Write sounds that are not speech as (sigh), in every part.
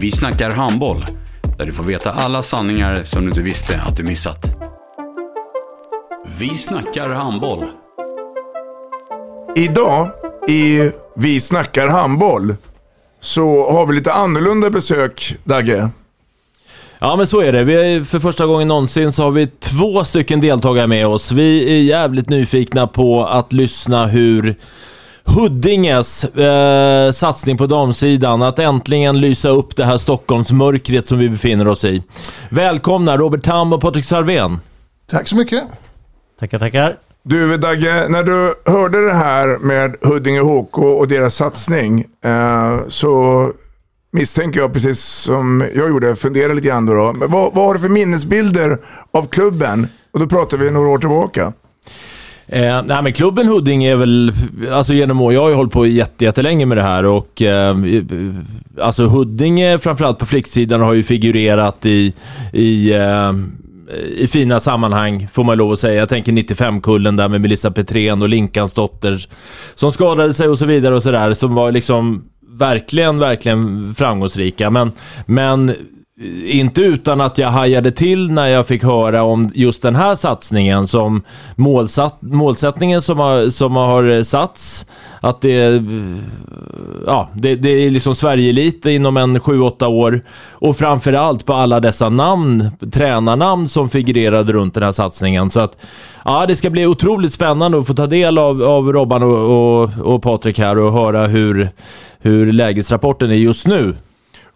Vi snackar handboll, där du får veta alla sanningar som du inte visste att du missat. Vi snackar handboll. Idag i Vi snackar handboll så har vi lite annorlunda besök, Dagge. Ja men så är det. Vi är, för första gången någonsin så har vi två stycken deltagare med oss. Vi är jävligt nyfikna på att lyssna hur Huddinges eh, satsning på damsidan, att äntligen lysa upp det här Stockholmsmörkret som vi befinner oss i. Välkomna Robert Tam och Patrik Sarvén. Tack så mycket. Tackar, tackar. Du Dagge, när du hörde det här med Huddinge HK och deras satsning eh, så misstänker jag precis som jag gjorde, fundera lite grann då. då. Men vad, vad har du för minnesbilder av klubben? Och då pratar vi några år tillbaka. Eh, nej men klubben Huddinge är väl, alltså genom år, jag har ju hållit på jättelänge med det här och eh, alltså Huddinge framförallt på flicksidan har ju figurerat i, i eh, i fina sammanhang, får man lov att säga. Jag tänker 95-kullen där med Melissa Petrén och Linkans dotter som skadade sig och så vidare och sådär, som var liksom verkligen, verkligen framgångsrika. Men, men inte utan att jag hajade till när jag fick höra om just den här satsningen som målsatt, målsättningen som har, som har satts. Att det, ja, det, det är liksom Sverige-elit inom en 7-8 år. Och framförallt på alla dessa namn, tränarnamn som figurerade runt den här satsningen. Så att, ja, det ska bli otroligt spännande att få ta del av, av Robban och, och, och Patrik här och höra hur, hur lägesrapporten är just nu.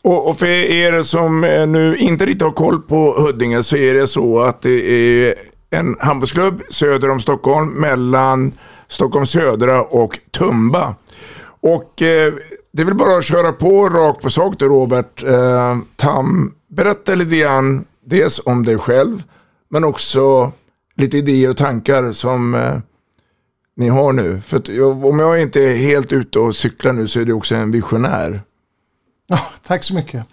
Och, och, för er som eh, nu inte riktigt har koll på Huddinge så är det så att det är en handbollsklubb söder om Stockholm mellan Stockholm södra och Tumba. Och eh, det är väl bara att köra på rakt på sak då Robert. Eh, Tam, berätta lite grann dels om dig själv men också lite idéer och tankar som eh, ni har nu. För att, om jag inte är helt ute och cyklar nu så är du också en visionär. Ja, tack så mycket.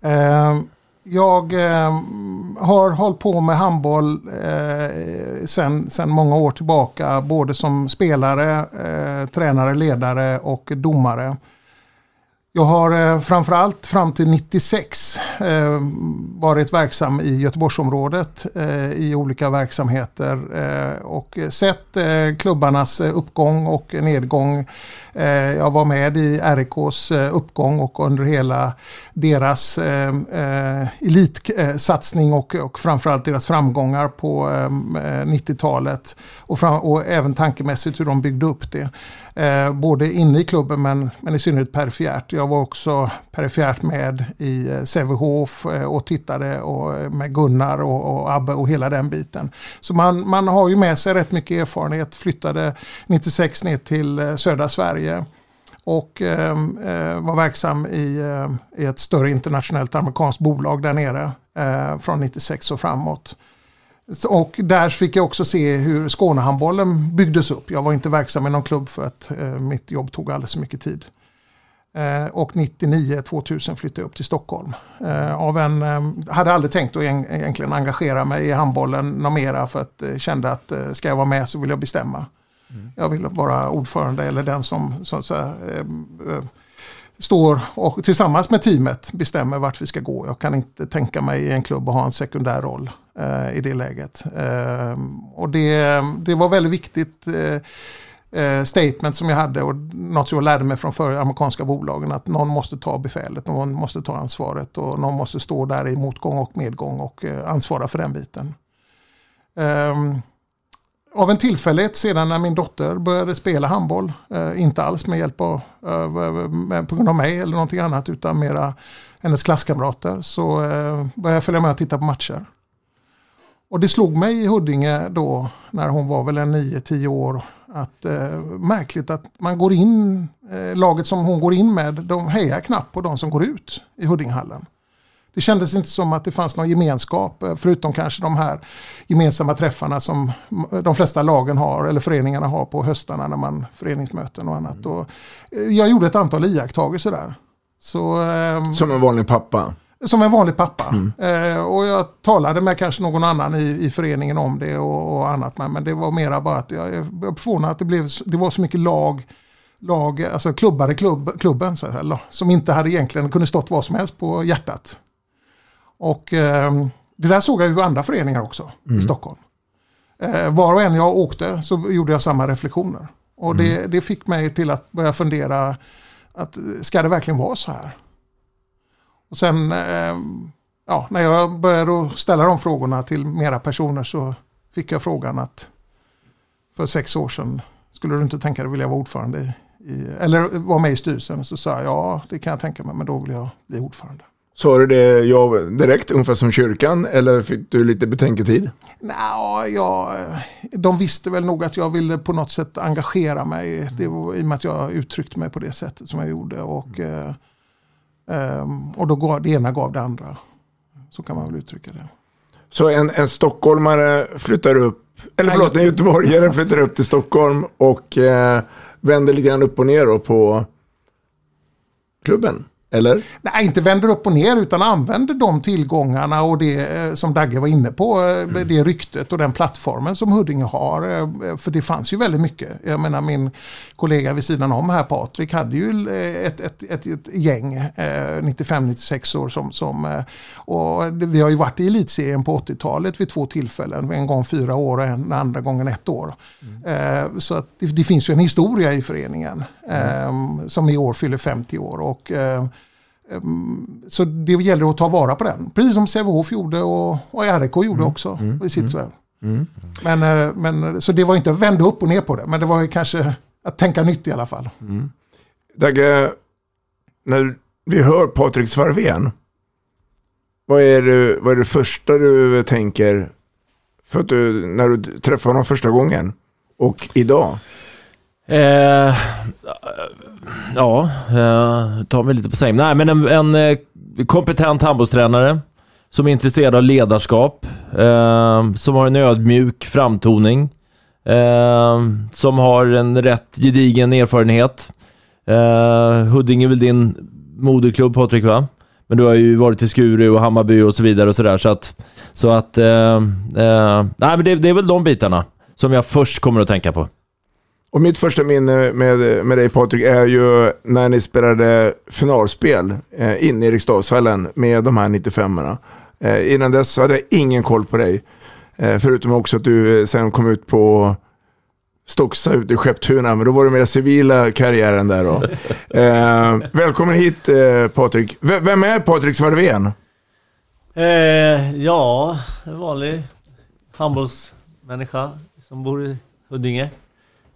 Ehm, jag ehm, har hållit på med handboll sedan sen, sen många år tillbaka. Både som spelare, eh, tränare, ledare och domare. Jag har eh, framförallt fram till 96 eh, varit verksam i Göteborgsområdet eh, i olika verksamheter eh, och sett eh, klubbarnas eh, uppgång och nedgång. Eh, jag var med i RIKs eh, uppgång och under hela deras elitsatsning och, och framförallt deras framgångar på 90-talet och, fram, och även tankemässigt hur de byggde upp det. Eh, både inne i klubben men, men i synnerhet perifert. Jag var också perifert med i eh, Sävehof eh, och tittade och, eh, med Gunnar och, och, Abbe och hela den biten. Så man, man har ju med sig rätt mycket erfarenhet. Flyttade 96 ner till eh, södra Sverige och ehm, eh, var verksam i, eh, i, ett större internationellt amerikanskt bolag där nere eh, från 96 och framåt. Och där fick jag också se hur Skånehandbollen byggdes upp. Jag var inte verksam i någon klubb för att eh, mitt jobb tog alldeles för mycket tid. Eh, och 99-2000 flyttade jag upp till Stockholm. Eh, av en, eh, hade aldrig tänkt att egentligen engagera mig i handbollen något mera för att eh, kände att eh, ska jag vara med så vill jag bestämma. Mm. Jag vill vara ordförande eller den som, som så, eh, står och tillsammans med teamet bestämmer vart vi ska gå. Jag kan inte tänka mig i en klubb att ha en sekundär roll eh, i det läget. Eh, och det, det var väldigt viktigt. Eh, eh, statement som jag hade och något som jag lärde mig från förra amerikanska bolagen att någon måste ta befälet, någon måste ta ansvaret och någon måste stå där i motgång och medgång och eh, ansvara för den biten. Ehm, av en tillfällighet sedan när min dotter började spela handboll, eh, inte alls med hjälp av, eh, eh på grund av mig eller någonting annat utan mera hennes klasskamrater så eh, började jag följa med och titta på matcher. Och det slog mig i Huddinge då när hon var väl en 9-10 år att eh, märkligt att man går in, eh, laget som hon går in med, de hejar knappt på de som går ut i Huddingehallen. Det kändes inte som att det fanns någon gemenskap, eh, förutom kanske de här gemensamma träffarna som de flesta lagen har, eller föreningarna har på höstarna när man föreningsmöten och annat. Och eh, jag gjorde ett antal iakttagelser där. Så, ehm, som en vanlig pappa? Som en vanlig pappa. Mm. Eh, och jag talade med kanske någon annan i, i föreningen om det och, och annat. Men, men det var mera bara att jag, jag förvånad att det, blev, det var så mycket lag lag, alltså klubbar i klubb, klubben så här, som inte hade egentligen kunde stått vad som helst på hjärtat. Och eh, det där såg jag ju i andra föreningar också mm. i Stockholm. Eh, var och en jag åkte så gjorde jag samma reflektioner. Och mm. det, det fick mig till att börja fundera, att ska det verkligen vara så här? Och sen eh, ja, när jag började ställa de frågorna till mera personer så fick jag frågan att för sex år sedan skulle du inte tänka dig vilja vara ordförande i, eller vara med i styrelsen? Så sa jag ja, det kan jag tänka mig, men då vill jag bli ordförande. Sa du det ja, direkt, ungefär som kyrkan, eller fick du lite betänketid? Nej, ja, de visste väl nog att jag ville på något sätt engagera mig. Det var, I och med att jag uttryckte mig på det sättet som jag gjorde. Och, eh, och då gav, det ena gav det andra. Så kan man väl uttrycka det. Så en, en stockholmare flyttar upp, eller förlåt, en göteborgare flyttar upp till Stockholm och eh, vänder lite grann upp och ner på klubben? Eller? Nej, inte vänder upp och ner utan använder de tillgångarna och det eh, som Dagge var inne på, mm. det ryktet och den plattformen som Huddinge har. Eh, för det fanns ju väldigt mycket. Jag menar min kollega vid sidan om här, Patrik, hade ju ett, ett, ett, ett gäng, 95-96 år som, som och vi har ju varit i elitserien på 80-talet vid två tillfällen. En gång fyra år och en andra gången ett år. Mm. Så att det, det, finns ju en historia i föreningen mm. som i år fyller 50 år. Och så det gäller att ta vara på den. Precis som Sävehof gjorde och, och RIK gjorde mm. också mm. i sitt mm. mm. Men, eh, men, så det var inte att vända upp och ner på det, men det var kanske att tänka nytt i alla fall. Mm. Dagge, när vi hör Patrik Svarvén, vad är, det, vad är det första du tänker för att du, när du träffar honom första gången och idag? Eh, ja, eh, tar mig lite på sängen. Nej, men en, en eh, kompetent handbollstränare som är intresserad av ledarskap, eh, som har en ödmjuk framtoning, eh, som har en rätt gedigen erfarenhet. Eh, Huddinge är väl din moderklubb Patrik va? Men du har ju varit i Skuru och Hammarby och så vidare och sådär så att... Så att... Eh, eh, nej men det, det är väl de bitarna som jag först kommer att tänka på. Och mitt första minne med, med dig Patrik är ju när ni spelade finalspel eh, inne i Eriksdalshallen med de här 95orna. Eh, innan dess hade jag ingen koll på dig. Eh, förutom också att du eh, sen kom ut på Stocksa ute i Skepptuna, men då var det mer civila karriären där då. (laughs) eh, välkommen hit eh, Patrik. V vem är Patrik Svarvén? Eh, ja, en vanlig handbollsmänniska som bor i Huddinge.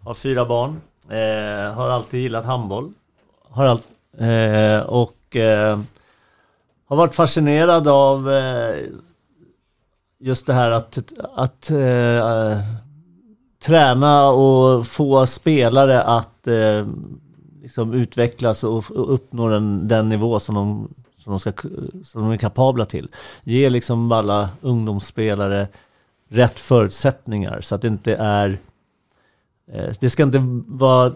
Har fyra barn. Eh, har alltid gillat handboll. Har all, eh, och eh, har varit fascinerad av eh, just det här att, att eh, träna och få spelare att eh, liksom utvecklas och, uppnå den, den nivå som de, som, de ska, som de är kapabla till. Ge liksom alla ungdomsspelare rätt förutsättningar så att det inte är Eh, det ska, inte vara,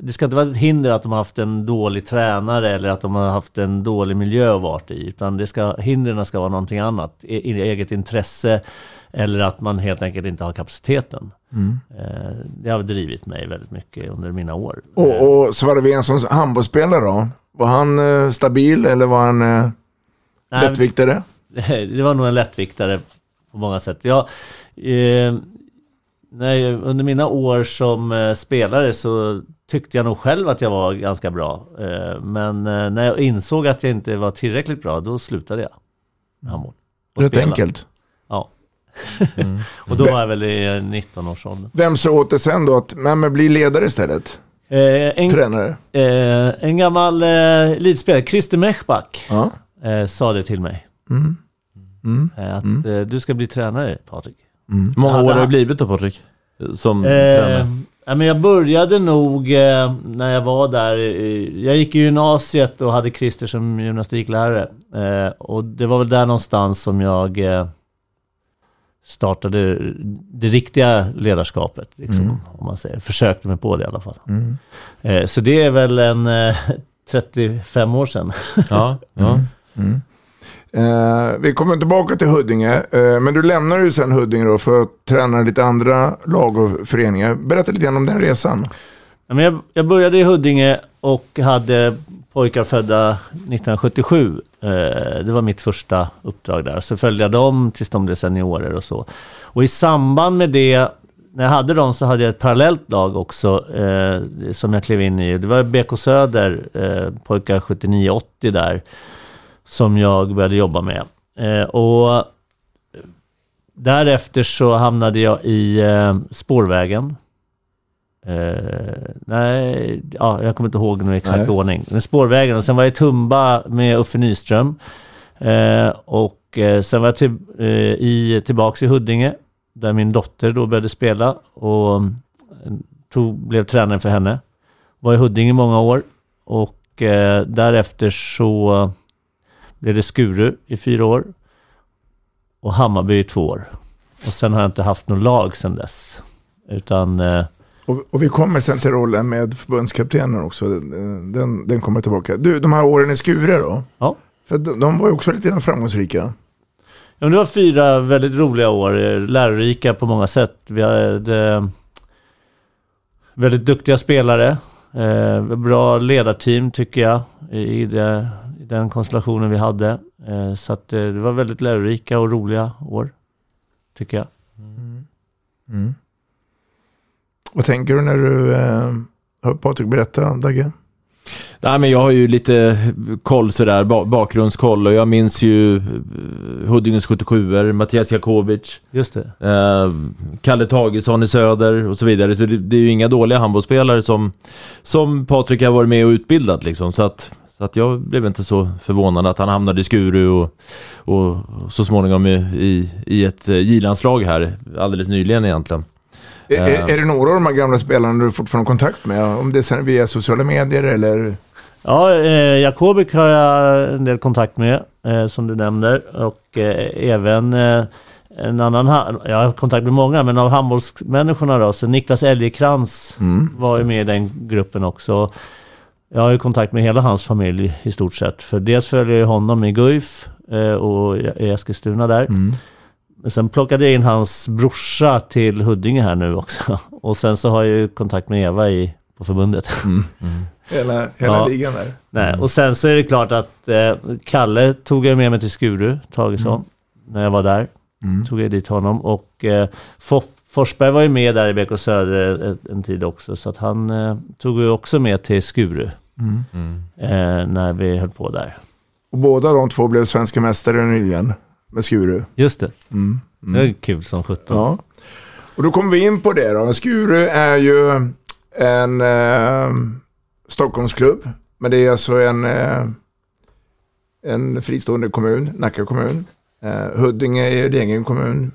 det ska inte vara ett hinder att de har haft en dålig tränare eller att de har haft en dålig miljö att vara i. Utan det ska, hindren ska vara någonting annat. E eget intresse eller att man helt enkelt inte har kapaciteten. Mm. Eh, det har drivit mig väldigt mycket under mina år. Och, och Svarve som handbollsspelare då? Var han eh, stabil eller var han Nej, lättviktare? (laughs) Det var nog en lättviktare på många sätt. Jag, eh, nej, under mina år som eh, spelare så tyckte jag nog själv att jag var ganska bra. Eh, men eh, när jag insåg att jag inte var tillräckligt bra, då slutade jag med handboll. Rätt enkelt. Ja. (laughs) och då var jag väl i eh, 19-årsåldern. Vem sa åt dig sen då att men bli ledare istället? Eh, en, Tränare? eh, en gammal eh, elitspelare, Christer Mechback, Ja. eh, sa det till mig. Mm. Mm. Att eh, du ska bli tränare, Patrik. Hur många Ja, år har det blivit då Patrik? Som Eh, tränare? ja, men jag började nog eh, när jag var där. i- Jag gick i gymnasiet och hade Christer som gymnastiklärare. Eh, och det var väl där någonstans som jag eh, startade det riktiga ledarskapet. Liksom, Mm. om man säger. Försökte mig på det i alla fall. Mm. Så det är väl en eh, (laughs) 35 år sedan. Ja, ja. Mm. Eh, vi kommer tillbaka till Huddinge, eh, men du lämnar ju sen Huddinge då för att träna lite andra lag och föreningar. Berätta lite grann om den resan. Ja, men jag, jag började i Huddinge och hade pojkar födda 1977. Eh, det var mitt första uppdrag där. Så följde jag dem tills de blev seniorer och så. Och i samband med det, när jag hade dem så hade jag ett parallellt lag också eh, som jag klev in i. Det var BK Söder, eh, pojkar 79-80 där, som jag började jobba med. Eh, och därefter så hamnade jag i eh, spårvägen. Eh, nej, ja, jag kommer inte ihåg nu exakt Nej. ordning. Men spårvägen och sen var jag i Tumba med Uffe Nyström. Och sen var jag till, i, tillbaks i Huddinge där min dotter då började spela och eh, tog, blev tränare för henne. Var i Huddinge i många år och eh, därefter så blev det Skuru i fyra år och Hammarby i två år. Och sen har jag inte haft något lag sedan dess. Utan eh, Och, och vi kommer sen till rollen med förbundskaptenen också. Den, den, kommer tillbaka. Du, de här åren i Skure då? Ja. För de, de var ju också lite framgångsrika. Ja, men det var fyra väldigt roliga år, eh, lärorika på många sätt. Vi hade eh, väldigt duktiga spelare, bra ledarteam tycker jag i, det, den konstellationen vi hade. Eh, så att, eh, det var väldigt lärorika och roliga år, tycker jag. Mm. Vad tänker du när du eh, hör Patrik berätta, Dagge? Nej, men jag har ju lite koll sådär, ba- bakgrundskoll och jag minns ju Huddinges 77 Mattias Jakovic, Just det. eh, Kalle Tagesson i Söder och så vidare. Så det, det är ju inga dåliga handbollsspelare som, som Patrik har varit med och utbildat liksom. Så att, så att jag blev inte så förvånad att han hamnade i Skuru och, och så småningom i, i, i ett eh, J-landslag här alldeles nyligen egentligen. Är, är, Eh. är det några av de här gamla spelarna du fortfarande har kontakt med? Om det är sen via sociala medier eller? Ja, eh, Jakobic har jag en del kontakt med, eh, som du nämner. Och eh, även eh, en annan, jag har kontakt med många, men av handbollsmänniskorna då, så Niklas Elgekrans Mm. var ju med i den gruppen också. Jag har ju kontakt med hela hans familj i stort sett. För dels följer jag honom i Guif eh, och i Eskilstuna där. Mm. Men sen plockade jag in hans brorsa till Huddinge här nu också. (laughs) Och sen så har jag ju kontakt med Eva i, på förbundet. Hela, hela Ja. ligan där. Nej, och sen så är det klart att eh, Kalle tog jag med mig till Skuru, Tagesson, när jag var där. Mm. Tog jag dit honom och eh, Fo- Forsberg var ju med där i BK Söder en, en tid också, så att han eh, tog ju också med till Skuru Mm. eh, när vi höll på där. Och båda de två blev svenska mästare nyligen med Skuru. Just det, Mm. det var kul som sjutton. Ja. Och då kommer vi in på det då. Skuru är ju en eh, Stockholmsklubb. Men det är alltså en, eh, en fristående kommun, Nacka kommun. Eh, Huddinge är din egen kommun,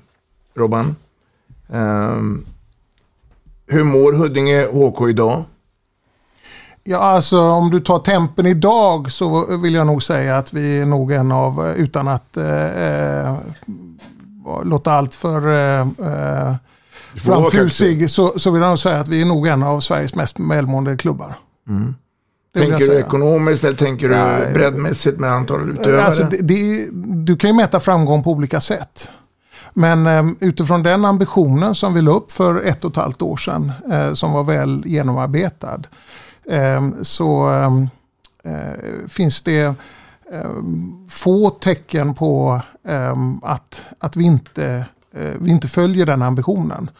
Robban. Eh, hur mår Huddinge HK idag? Ja, alltså om du tar tempen idag så vill jag nog säga att vi är nog en av, utan att eh, eh, låta allt för eh, eh, framfusig, så, så vill jag nog säga att vi är nog en av Sveriges mest välmående klubbar. Mm. Tänker du ekonomiskt eller tänker du breddmässigt med antalet utövare? Alltså, det, det, du kan ju mäta framgång på olika sätt. Men eh, utifrån den ambitionen som vi la upp för ett och ett halvt år sedan, eh, som var väl genomarbetad, eh, Ehm, så ehm, eh, finns det ehm, få tecken på att, att vi, inte, eh, vi inte följer den ambitionen.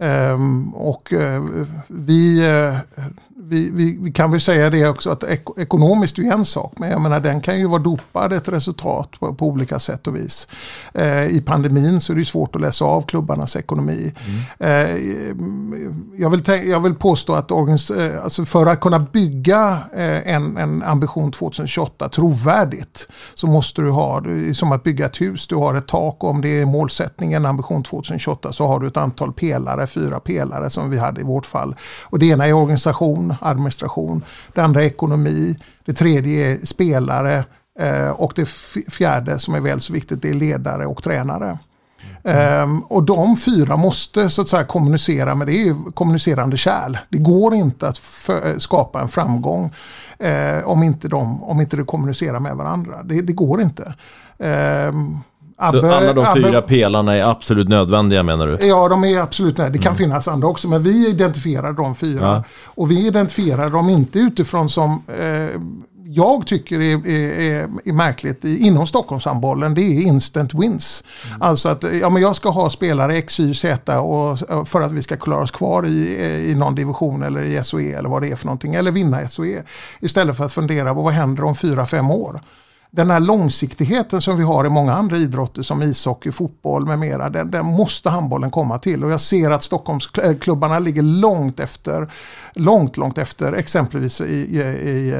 Ehm, och eh, vi, eh, vi, vi, vi kan väl säga det också att ek ekonomiskt är en sak, men jag menar den kan ju vara dopad ett resultat på, på olika sätt och vis. Eh, I pandemin så är det svårt att läsa av klubbarnas ekonomi. Eh, jag, vill jag vill påstå att alltså för att kunna bygga en, en ambition 2028 trovärdigt så måste du ha, som att bygga ett hus, du har ett tak och om det är målsättningen ambition 2028 så har du ett antal pelare fyra pelare som vi hade i vårt fall. Och det ena är organisation, administration. Det andra är ekonomi. Det tredje är spelare. Eh, och det fjärde som är väl så viktigt det är ledare och tränare. Mm. Um, och de fyra måste så att säga kommunicera med det är kommunicerande kärl. Det går inte att skapa en framgång uh, om, inte de, om inte de kommunicerar med varandra. Det, det går inte. Um, Abbe, så alla de Abbe, fyra pelarna är absolut nödvändiga menar du? Ja, de är absolut nödvändiga. Det kan mm. finnas andra också, men vi identifierar de fyra. Ja. Och vi identifierar dem inte utifrån som eh, jag tycker är, är, är, märkligt inom Stockholmshandbollen, det är instant wins. Mm. Alltså att ja, men jag ska ha spelare X, Y, Z och, för att vi ska klara oss kvar i, i någon division eller i SOE eller vad det är för någonting. Eller vinna SOE. Istället för att fundera på vad händer om fyra, fem år den här långsiktigheten som vi har i många andra idrotter som ishockey, fotboll med mera, den, den måste handbollen komma till. Och jag ser att Stockholmsklubbarna ligger långt efter, långt, långt efter exempelvis i, i, i,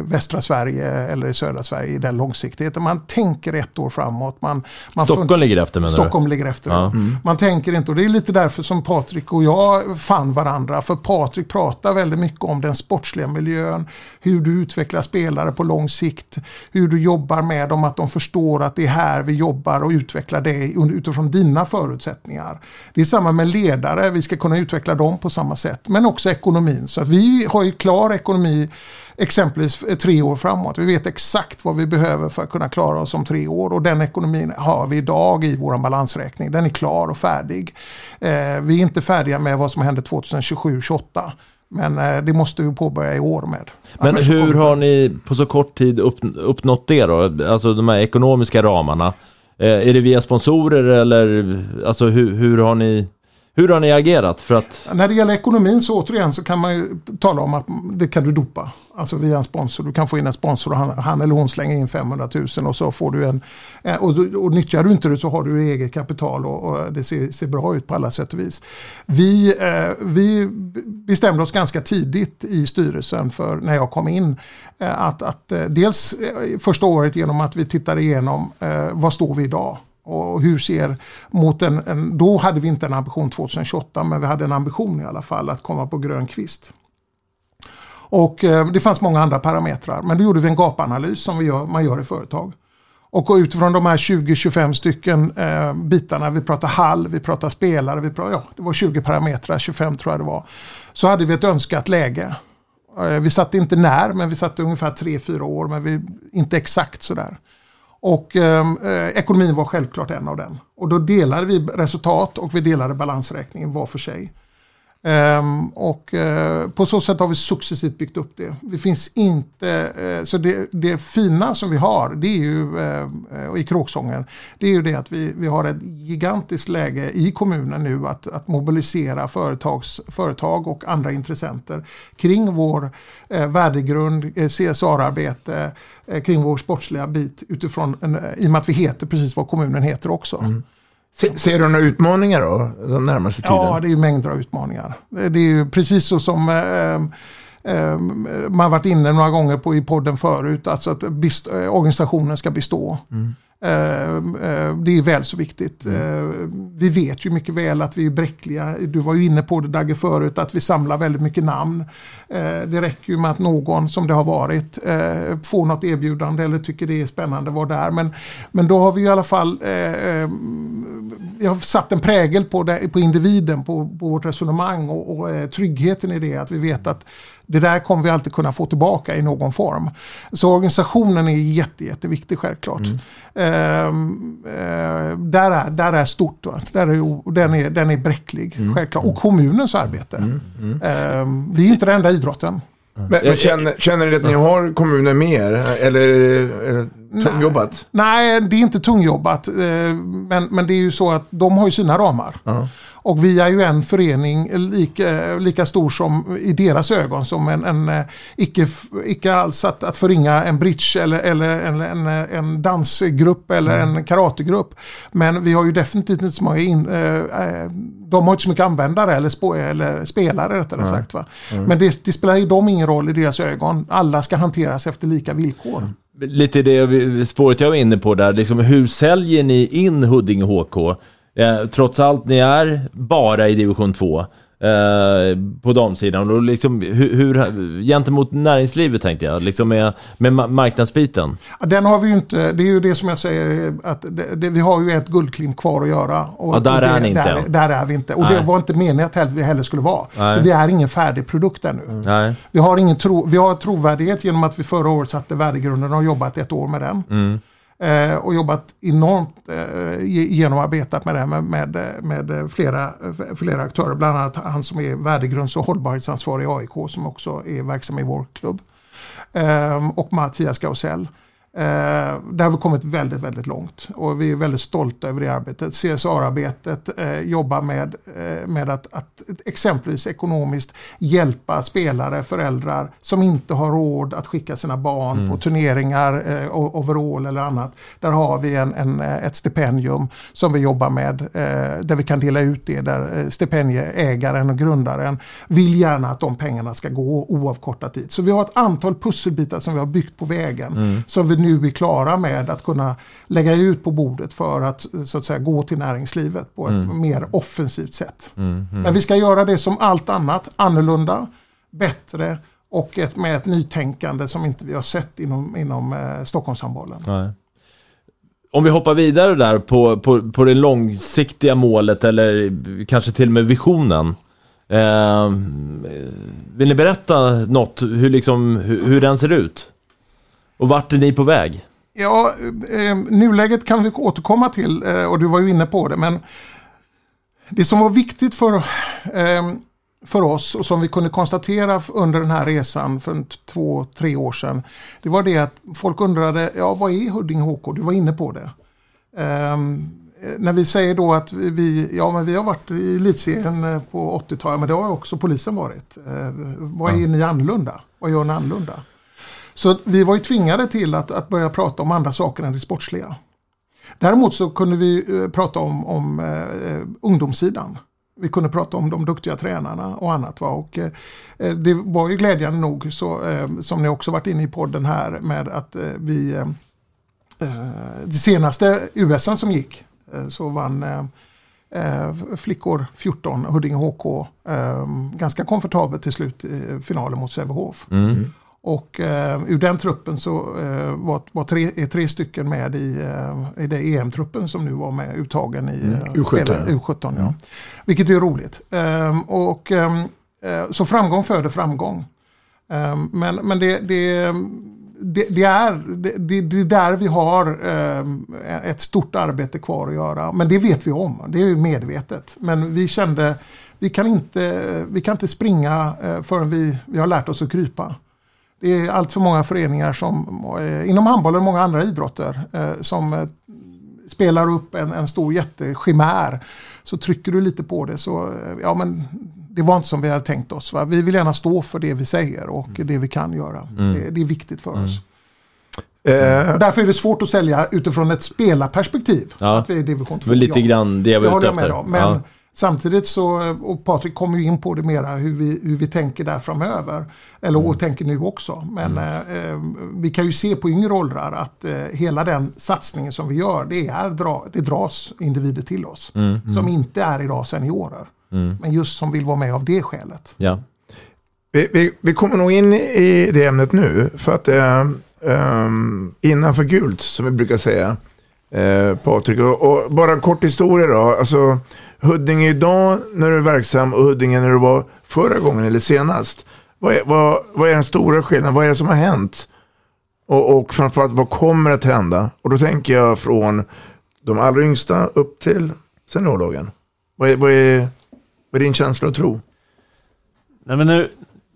västra Sverige eller i södra Sverige i den långsiktigheten. Man tänker ett år framåt. Man, man Stockholm ligger efter menar Stockholm du? ligger efter. Ja. Mm. Man tänker inte, och det är lite därför som Patrik och jag fann varandra. För Patrik pratar väldigt mycket om den sportsliga miljön, hur du utvecklar spelare på lång sikt, hur du jobbar jobbar med dem, att de förstår att det är här vi jobbar och utvecklar det utifrån dina förutsättningar. Det är samma med ledare, vi ska kunna utveckla dem på samma sätt. Men också ekonomin. Så att vi har ju klar ekonomi exempelvis tre år framåt. Vi vet exakt vad vi behöver för att kunna klara oss om tre år och den ekonomin har vi idag i vår balansräkning. Den är klar och färdig. Eh, vi är inte färdiga med vad som händer 2027-2028. Men eh, det måste vi påbörja i år med. Men Annars hur har ni på så kort tid upp, uppnått det då? Alltså de här ekonomiska ramarna. Eh, är det via sponsorer eller alltså hur, hur har ni hur har ni agerat? För att... När det gäller ekonomin så återigen så kan man ju tala om att det kan du dopa. Alltså via en sponsor. Du kan få in en sponsor och han, han eller hon slänger in 500 000 och så får du en... Och, och nyttjar du inte det så har du eget kapital och, och det ser, ser, bra ut på alla sätt och vis. Vi, eh, vi bestämde oss ganska tidigt i styrelsen för när jag kom in eh, att, att eh, dels eh, första året genom att vi tittade igenom eh, vad står vi idag? Och hur ser mot en, en, då hade vi inte en ambition 2028 men vi hade en ambition i alla fall att komma på grön kvist. Och eh, det fanns många andra parametrar men då gjorde vi en gapanalys som vi gör, man gör i företag. Och utifrån de här 20-25 stycken eh, bitarna, vi pratar hall, vi pratar spelare, vi pratar, ja, det var 20 parametrar, 25 tror jag det var. Så hade vi ett önskat läge. Eh, vi satte inte när, men vi satte ungefär 3-4 år, men vi, inte exakt sådär. Och ehm, eh, ekonomin var självklart en av dem. Och då delade vi resultat och vi delade balansräkningen var för sig. Um, och uh, på så sätt har vi successivt byggt upp det. Det finns inte, uh, så det, det fina som vi har, det är ju, uh, i kråksången, det är ju det att vi, vi har ett gigantiskt läge i kommunen nu att, att mobilisera företags, företag och andra intressenter kring vår värdegrund, CSR-arbete, kring vår sportsliga bit utifrån, en, i och med att vi heter precis vad kommunen heter också. Mm. Ser du några utmaningar då, den närmaste tiden? Ja, det är ju mängder av utmaningar. Det är ju precis så som eh, eh, man varit inne några gånger på i podden förut, alltså att eh, organisationen ska bestå. Mm. Eh, eh, det är väl så viktigt. Mm. Vi vet ju mycket väl att vi är bräckliga. Du var ju inne på det Dagge förut, att vi samlar väldigt mycket namn. Det räcker ju med att någon som det har varit får något erbjudande eller tycker det är spännande att vara där. Men, men då har vi i alla fall vi har satt en prägel på, det, på individen, på, på vårt resonemang och, och tryggheten i det. Att vi vet att det där kommer vi alltid kunna få tillbaka i någon form. Så organisationen är jätte, jätteviktig självklart. Mm. Ehm, eh, där, är, där är stort, va? Där är, den, är, den är bräcklig mm. självklart. Och kommunens arbete. Mm. Mm. Ehm, vi är inte den enda idrotten. Men, men känner, känner ni att ni har kommunen med er? Eller, eller Tungjobbat? Nej, det är inte tungjobbat. eh, Men, men det är ju så att de har ju sina ramar. Ja. Och vi är ju en förening lika, lika stor som i deras ögon som en, en eh, icke, icke alls att, att förringa en bridge eller, eller en, en, en dansgrupp eller en karategrupp. Men vi har ju definitivt inte så många in, eh, eh, de har inte så mycket användare eller, spo, eller spelare rättare Nej. sagt. Va? Mm. Men det, det spelar ju dem ingen roll i deras ögon. Alla ska hanteras efter lika villkor. Lite det spåret jag var inne på där, liksom, hur säljer ni in Huddinge HK? Eh, trots allt, ni är bara i division 2 eh, på damsidan. Och liksom, hur, hur, gentemot näringslivet tänkte jag, liksom med, med ma- marknadsbiten. Den har vi ju inte, det är ju det som jag säger, att det, det, vi har ju ett guldklimp kvar att göra. Och, Ja, där och det, är ni inte Där, där är vi inte. Och det Nej. var inte meningen att vi heller skulle vara. Nej. För vi är ingen färdig produkt ännu. Nej. Vi har, ingen tro, vi har trovärdighet genom att vi förra året satte värdegrunden och jobbat ett år med den. Mm. Eh, och jobbat enormt eh, genomarbetat med det här med, med, med flera, flera aktörer. Bland annat han som är värdegrunds och hållbarhetsansvarig i AIK som också är verksam i vår klubb. Eh, och Mattias Gausell. Eh, där har vi kommit väldigt, väldigt långt och vi är väldigt stolta över det arbetet. CSR-arbetet eh, jobbar med, eh, med att, att exempelvis ekonomiskt hjälpa spelare, föräldrar som inte har råd att skicka sina barn Mm. på turneringar, eh, overall eller annat. Där har vi en, en, eh, ett stipendium som vi jobbar med där vi kan dela ut det där stipendieägaren och grundaren vill gärna att de pengarna ska gå oavkortat dit. Så vi har ett antal pusselbitar som vi har byggt på vägen Mm. som vi nu är klara med att kunna lägga ut på bordet för att så att säga gå till näringslivet på ett Mm. mer offensivt sätt. Mm, mm. Men vi ska göra det som allt annat, annorlunda, bättre och ett, med ett nytänkande som inte vi har sett inom, inom eh, Stockholmshandbollen. Nej. Om vi hoppar vidare där på, på, på det långsiktiga målet eller kanske till och med visionen. Eh, vill ni berätta något, hur, liksom, hur, hur den ser ut? Och vart är ni på väg? Ja, eh, nuläget kan vi återkomma till eh, och du var ju inne på det. Men det som var viktigt för, eh, för oss och som vi kunde konstatera under den här resan för två, tre år sedan. Det var det att folk undrade, ja vad är Huddinge HK? Du var inne på det. Ehm, eh, när vi säger då att vi- vi, ja, men vi har varit i elitserien eh, på 80-talet, men det har också polisen varit. Eh, vad är ni annorlunda? Vad gör ni annorlunda? Så vi var ju tvingade till att, att börja prata om andra saker än det sportsliga. Däremot så kunde vi eh, prata om, om eh, ungdomssidan. Vi kunde prata om de duktiga tränarna och annat. Va? Och, eh, eh, det var ju glädjande nog, så, eh, som ni också varit inne i podden här, med att eh, vi eh, eh, det senaste USen som gick eh, så vann flickor 14, Huddinge HK, eh, ganska komfortabelt till slut i finalen mot Sävehof. Mm. Och eh, ur den truppen så eh, var, var tre, är tre stycken med i, eh, i det EM-truppen som nu var med uttagen i Mm, eh, U17, spelare- ja. U17 ja. Vilket är roligt. Ehm, och, ehm, eh, så framgång föder framgång. Ehm, men men det, det, det, det, är, det, det, är där vi har ett stort arbete kvar att göra. Men det vet vi om, det är ju medvetet. Men vi kände, vi kan inte, vi kan inte springa eh, förrän vi, vi har lärt oss att krypa. Det är allt för många föreningar som, eh, inom handbollen och många andra idrotter, eh, som eh, spelar upp en, en stor jättechimär. Så trycker du lite på det så, ja men det var inte som vi hade tänkt oss. Va? Vi vill gärna stå för det vi säger och det vi kan göra. Mm. Det, det är viktigt för oss. Eh, Och därför är det svårt att sälja utifrån ett spelarperspektiv. Ja. Att vi är division 2. Det var lite grann det jag var Det ute håller jag med efter. om. Men Ja. Samtidigt så, och Patrik kommer ju in på det mera hur vi, hur vi tänker där framöver. Eller Mm. och tänker nu också. Men eh, eh, vi kan ju se på yngre åldrar att eh, hela den satsningen som vi gör, det, är dra, det dras individer till oss. Mm. Som inte är idag seniorer. Mm. Men just som vill vara med av det skälet. Ja. Vi, vi, vi kommer nog in i det ämnet nu. För att eh, ehm, innanför gult, som vi brukar säga, eh, Patrik. Och, och bara en kort historia då. Alltså, Huddinge idag när du är verksam och Huddinge när du var förra gången eller senast. Vad är, vad, vad är den stora skillnaden? Vad är det som har hänt? Och, och framförallt vad kommer att hända? Och då tänker jag från de allra yngsta upp till seniordagen. Vad är, vad är, vad är din känsla och tro? Nej, men nu,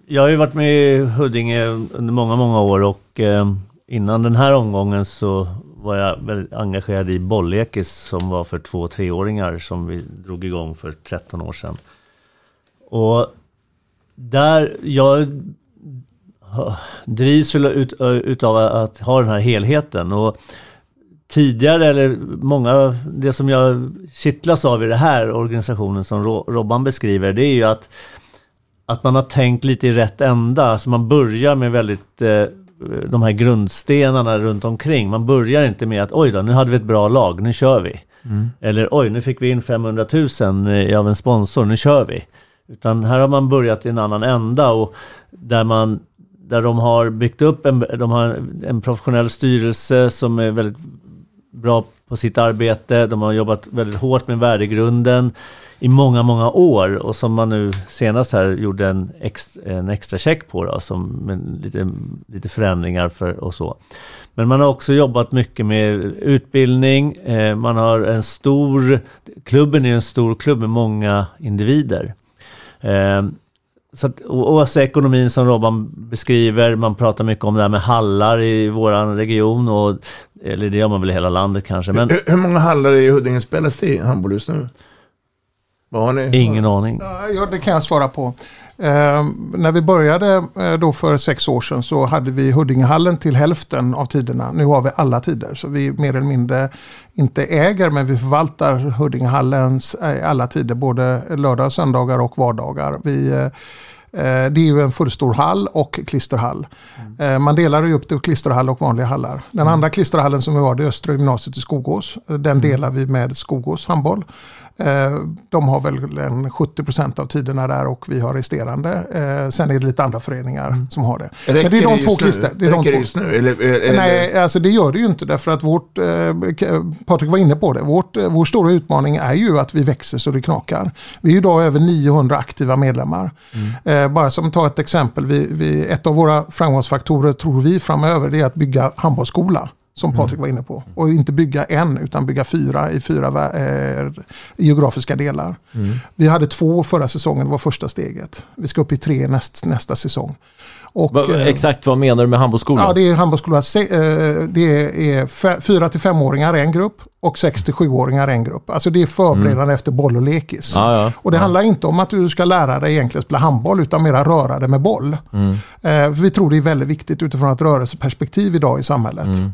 jag har ju varit med i Huddinge under många, många år och eh, innan den här omgången så var jag väldigt engagerad i Bollekis som var för två och treåringar som vi drog igång för 13 år sedan. Och där, jag drivs väl ut, utav att ha den här helheten. Och tidigare, eller många, det som jag kittlas av i den här organisationen som Robban beskriver, det är ju att, att man har tänkt lite i rätt ända. Alltså man börjar med väldigt eh, de här grundstenarna runt omkring. Man börjar inte med att oj då, nu hade vi ett bra lag, nu kör vi. Mm. Eller oj, nu fick vi in 500 000 eh, av en sponsor, nu kör vi. Utan här har man börjat i en annan ända och där man där de har byggt upp en, de har en professionell styrelse som är väldigt bra på sitt arbete. De har jobbat väldigt hårt med värdegrunden i många, många år och som man nu senast här gjorde en, ex, en extra check på då, som med lite, lite förändringar för och så. Men man har också jobbat mycket med utbildning. Eh, man har en stor, klubben är en stor klubb med många individer. Eh, så att, och, och så ekonomin som Robban beskriver, man pratar mycket om det här med hallar i våran region, och, eller det gör man väl i hela landet kanske. Men... Hur, hur många hallar i Huddinge spelas det i handboll just nu? Vad har ni? Ingen aning. Ja, det kan jag svara på. Eh, när vi började eh, då för sex år sedan så hade vi Huddingehallen till hälften av tiderna. Nu har vi alla tider så vi mer eller mindre inte äger men vi förvaltar Huddingehallens eh, alla tider både lördagar, söndagar och vardagar. Vi, eh, eh, det är ju en fullstor hall och klisterhall. Mm. Man delar ju upp det klisterhall och vanliga hallar. Den mm. andra klisterhallen som vi har det är Östra gymnasiet i Skogås. Den mm. delar vi med Skogås handboll. Eh, de har väl en 70% av tiderna där och vi har resterande. Eh, sen är det lite andra föreningar mm. som har det. Räcker Men det är de två klister. Det är de två. just nu? Eller, eller? Nej, alltså det gör det ju inte därför att vårt, eh, Patrik var inne på det, vårt, vår stora utmaning är ju att vi växer så det knakar. Vi är idag över 900 aktiva medlemmar. Mm. bara som ta ett exempel, vi, vi, ett av våra framgångsfaktorer tror vi framöver det är att bygga handbollsskola som mm. Patrik var inne på. Och inte bygga en utan bygga fyra i fyra eh, geografiska delar. Mm. Vi hade två förra säsongen, det var första steget. Vi ska upp i tre näst, nästa säsong. Och, Va, eh, exakt vad menar du med handbollsskola? Ja, det är handbollsskola. Eh, det är fyra till femåringar en grupp och 6 till 7-åringar en grupp. Alltså det är förberedande mm. efter boll och lekis. Ja, ja, och det ja. handlar inte om att du ska lära dig egentligen spela handboll utan mera röra dig med boll. Mm. Eh, vi tror det är väldigt viktigt utifrån ett rörelseperspektiv idag i samhället. Mm.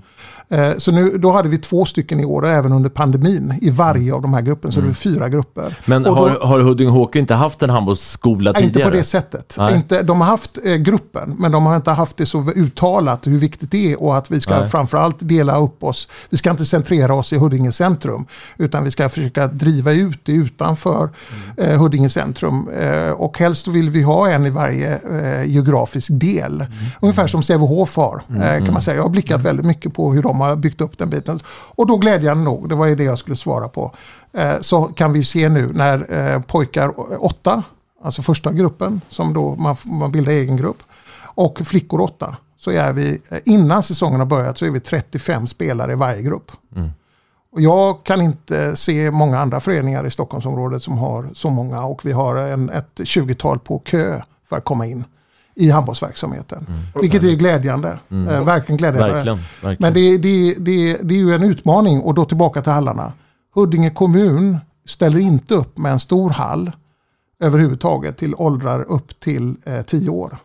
Eh, så nu, då hade vi två stycken i år, även under pandemin, i varje av de här grupperna. Så mm. det är fyra grupper. Men då, har, har Huddinge Hockey inte haft en handbollsskola tidigare? Inte på det sättet. Inte, de har haft eh, gruppen, men de har inte haft det så uttalat hur viktigt det är och att vi ska Nej. framförallt dela upp oss. Vi ska inte centrera oss i Huddinge centrum, utan vi ska försöka driva ut det utanför mm. eh, Huddinge centrum. Eh, och helst vill vi ha en i varje eh, geografisk del. Mm. Ungefär som Sävehof har, mm. kan man mm. säga. Jag har blickat mm. väldigt mycket på hur de har byggt upp den biten. Och då glädjande nog, det var ju det jag skulle svara på, eh, så kan vi se nu när eh, pojkar åtta, alltså första gruppen, som då man, man bildar egen grupp, och flickor åtta, så är vi, eh, innan säsongen har börjat, så är vi 35 spelare i varje grupp. Mm. Och jag kan inte se många andra föreningar i Stockholmsområdet som har så många och vi har en, ett 20-tal på kö för att komma in i handbollsverksamheten. Mm. Vilket är glädjande. Mm. Eh, verkligen glädjande. Verkligen, verkligen. Men det, det, det, det är ju en utmaning och då tillbaka till hallarna. Huddinge kommun ställer inte upp med en stor hall överhuvudtaget till åldrar upp till eh, 10 år.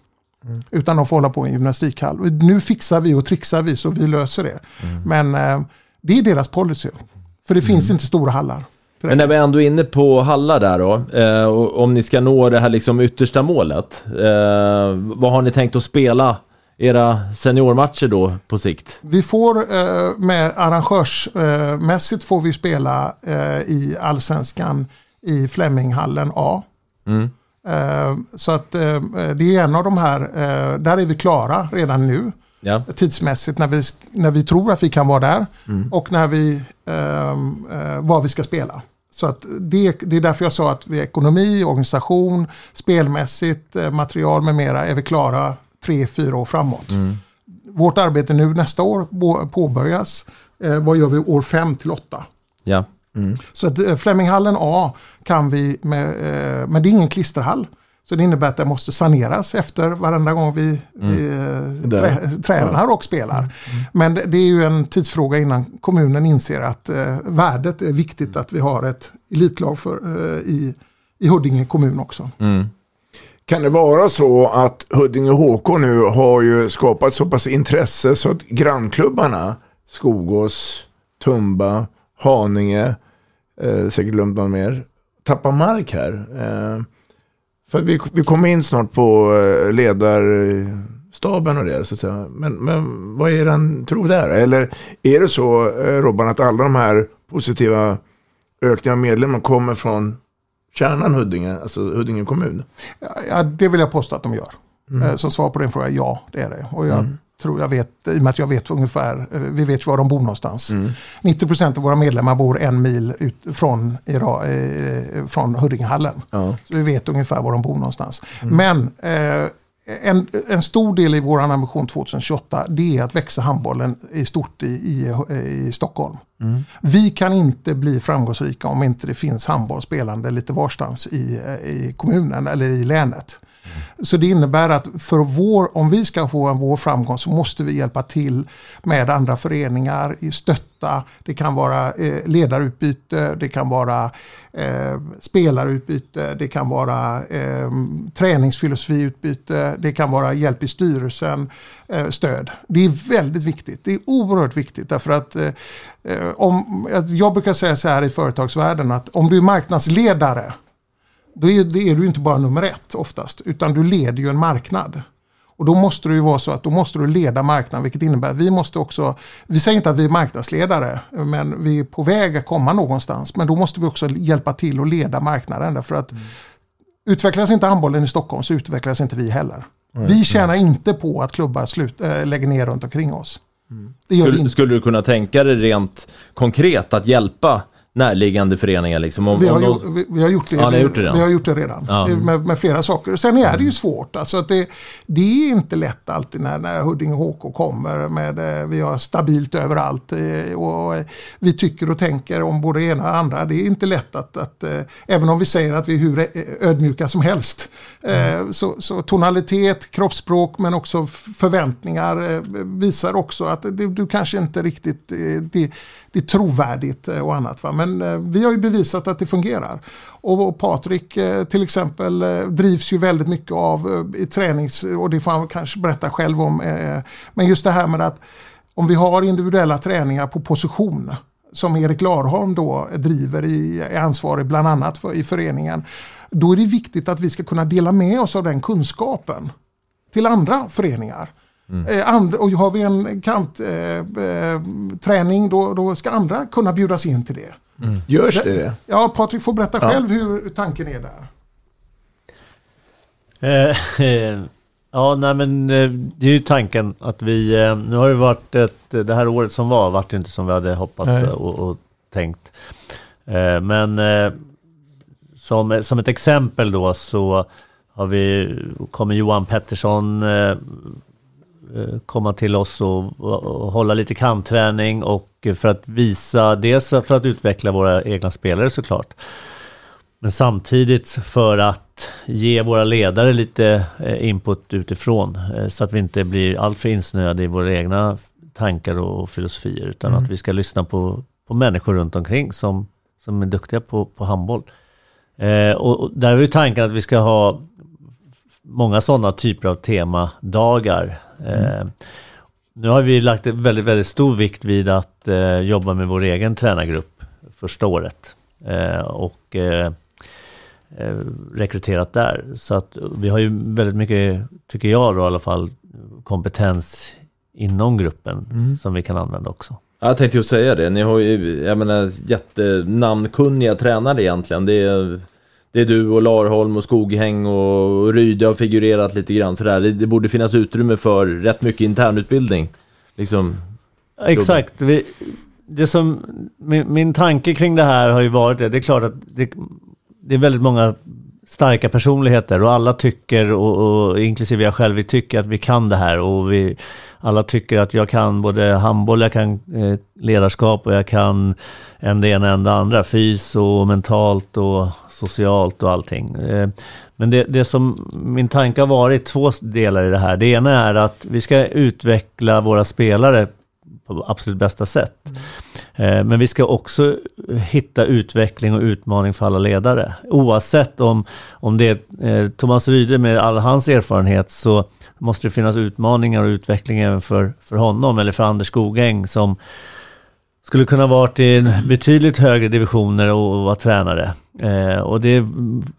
Mm. Utan de får hålla på i en gymnastikhall. Nu fixar vi och trixar vi så vi löser det. Mm. Men eh, det är deras policy. För det finns mm. inte stora hallar. Men när vi ändå är inne på Halla där då, eh, om ni ska nå det här liksom yttersta målet, eh, vad har ni tänkt att spela era seniormatcher då på sikt? Vi får eh, med arrangörsmässigt får vi spela eh, i allsvenskan i Fleminghallen A. Mm. Eh, så att eh, det är en av de här, där är vi klara redan nu. Ja. Tidsmässigt när vi, när vi tror att vi kan vara där mm. och när vi, vad vi ska spela. Så att det, det är därför jag sa att vi ekonomi, organisation, spelmässigt, eh, material med mera är vi klara tre, fyra år framåt. Mm. Vårt arbete nu nästa år påbörjas. Eh, vad gör vi år fem till åtta? Ja. Mm. Så att eh, Fleminghallen A kan vi, med, eh, men det är ingen klisterhall. Så det innebär att det måste saneras efter varenda gång vi, Mm. vi trä, tränar och spelar. Men det, det är ju en tidsfråga innan kommunen inser att eh, värdet är viktigt att vi har ett elitlag för, eh, i, i Huddinge kommun också. Mm. Kan det vara så att Huddinge HK nu har ju skapat så pass intresse så att grannklubbarna Skogås, Tumba, Haninge, eh, säkert glömt någon mer, tappar mark här. Eh, för vi, vi kommer in snart på eh, ledarstaben och det så att säga. Men, men vad är den tro där? Eller är det så eh, Robban att alla de här positiva ökningarna av medlemmar kommer från kärnan Huddinge, alltså Huddinge kommun? Ja, det vill jag påstå att de gör. Mm. Eh, Så svar på din fråga, ja det är det. Och jag Mm. Tror jag vet, i och med att jag vet ungefär, eh, vi vet var de bor någonstans. Mm. 90% av våra medlemmar bor en mil ut från, Ira, eh, från Huddingehallen. Ja. Så vi vet ungefär var de bor någonstans. Mm. Men eh, en, en stor del i vår ambition 2028 det är att växa handbollen i stort i, i, i Stockholm. Mm. Vi kan inte bli framgångsrika om inte det finns handboll spelande lite varstans i, i kommunen eller i länet. Så det innebär att för vår, om vi ska få en vår framgång så måste vi hjälpa till med andra föreningar, stötta. Det kan vara eh, ledarutbyte, det kan vara eh, spelarutbyte, det kan vara eh, träningsfilosofiutbyte, det kan vara hjälp i styrelsen, eh, stöd. Det är väldigt viktigt. Det är oerhört viktigt därför att eh, eh om, jag brukar säga så här i företagsvärlden att om du är marknadsledare då är, det är du inte bara nummer ett oftast, utan du leder ju en marknad. Och då måste det ju vara så att då måste du leda marknaden, vilket innebär att vi måste också, vi säger inte att vi är marknadsledare, men vi är på väg att komma någonstans. Men då måste vi också hjälpa till att leda marknaden, därför att utvecklas inte handbollen i Stockholm så utvecklas inte vi heller. Nej. Vi tjänar inte på att klubbar slut, äh, lägger ner runt omkring oss. Det gör Skulle, inte. skulle du kunna tänka dig rent konkret att hjälpa närliggande föreningar? Liksom, om, Vi har, om gjort, vi, vi har gjort det, Ja, vi, gjort det vi har gjort det redan. Ja. Med, med flera saker. Sen är det ju svårt. Alltså att det, det är inte lätt alltid när, när Huddinge HK kommer. Med, eh, vi har stabilt överallt. eh, Och eh, vi tycker och tänker om både det ena och det andra. Det är inte lätt att, att även om vi säger att vi är hur ödmjuka som helst. eh, Så, så tonalitet, kroppsspråk men också förväntningar visar också att det, du kanske inte riktigt, det, det är trovärdigt eh, och annat. Va? Men eh, vi har ju bevisat att det fungerar. Och, Patrik eh, till exempel drivs ju väldigt mycket av i tränings, och det får han kanske berätta själv om. Men just det här med att om vi har individuella träningar på position som Erik Larholm då driver i, är ansvarig bland annat för, i föreningen. Då är det viktigt att vi ska kunna dela med oss av den kunskapen till andra föreningar. Eh, and, och har vi en kantträning eh, träning, då, då ska andra kunna bjudas in till det. Görs det det? Ja, Patrik får berätta Ja. själv hur tanken är där. Eh, (laughs) eh, ja, nej men eh, det är ju tanken att vi, eh, nu har det varit ett, det här året som var, vart det inte som vi hade hoppats och, och tänkt. Eh, men eh, som, som ett exempel då så har vi, kommer Johan Pettersson eh, eh, komma till oss och, och, och hålla lite kantträning och för att visa, dels för att utveckla våra egna spelare såklart. Men samtidigt för att ge våra ledare lite eh, input utifrån eh, så att vi inte blir alltför insnöade i våra egna tankar och filosofier utan Mm. att vi ska lyssna på, på människor runt omkring som, som är duktiga på, på handboll. Eh, och, och där är ju tanken att vi ska ha många sådana typer av temadagar. Eh, nu har vi lagt väldigt, väldigt stor vikt vid att eh, jobba med vår egen tränargrupp första året. Eh, och rekryterat där. Så att vi har ju väldigt mycket, tycker jag då i alla fall, kompetens inom gruppen Mm. som vi kan använda också. Ja, Jag tänkte ju säga det. Ni har ju, jag menar, jättenamnkunniga tränare egentligen. Det är, det är du och Larholm och Skoghäng och Ryde har figurerat lite grann sådär. Det, det borde finnas utrymme för rätt mycket internutbildning. Liksom. Exakt. Vi, det som, min, min tanke kring det här har ju varit det. Det är klart att det, det är väldigt många starka personligheter och alla tycker, och, och inklusive jag själv, vi tycker att vi kan det här och vi alla tycker att jag kan både handboll, jag kan eh, ledarskap och jag kan en det ena än det andra, fys och mentalt och socialt och allting. Eh, men det, det som min tanke har varit, två delar i det här. Det ena är att vi ska utveckla våra spelare på absolut bästa sätt. Mm. Men vi ska också hitta utveckling och utmaning för alla ledare. Oavsett om, om det är eh, Thomas Ryde med all hans erfarenhet så måste det finnas utmaningar och utveckling även för, för honom eller för Anders Skogäng som skulle kunna varit i betydligt högre divisioner och vara tränare. Eh, och det,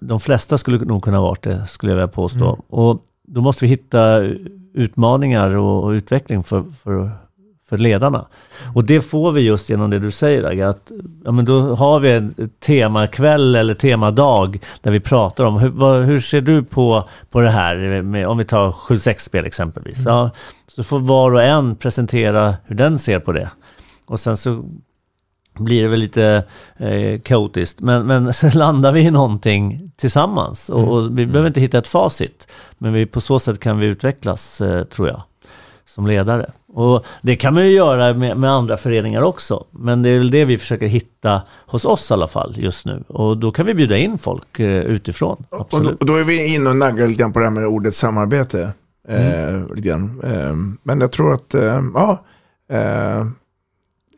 de flesta skulle nog kunna varit det, skulle jag vilja påstå. Mm. Och då måste vi hitta utmaningar och, och utveckling för, för, för ledarna. Och det får vi just genom det du säger, Agge, att ja, men då har vi en temakväll eller temadag där vi pratar om hur, vad, hur ser du på, på det här, med, om vi tar 7-6-spel exempelvis. Mm. Ja, så får var och en presentera hur den ser på det. Och sen så blir det väl lite eh, kaotiskt. Men, men (laughs) sen landar vi i någonting tillsammans. Och, och vi mm. behöver inte hitta ett facit. Men vi, på så sätt kan vi utvecklas, eh, tror jag, som ledare. Och det kan man ju göra med, med, andra föreningar också. Men det är väl det vi försöker hitta hos oss i alla fall just nu. Och då kan vi bjuda in folk eh, utifrån. Absolut. Och då, då, är vi inne och naggar lite grann på det här med ordet samarbete. Mm. Eh, lite grann. Eh, men jag tror att, eh, ja, eh,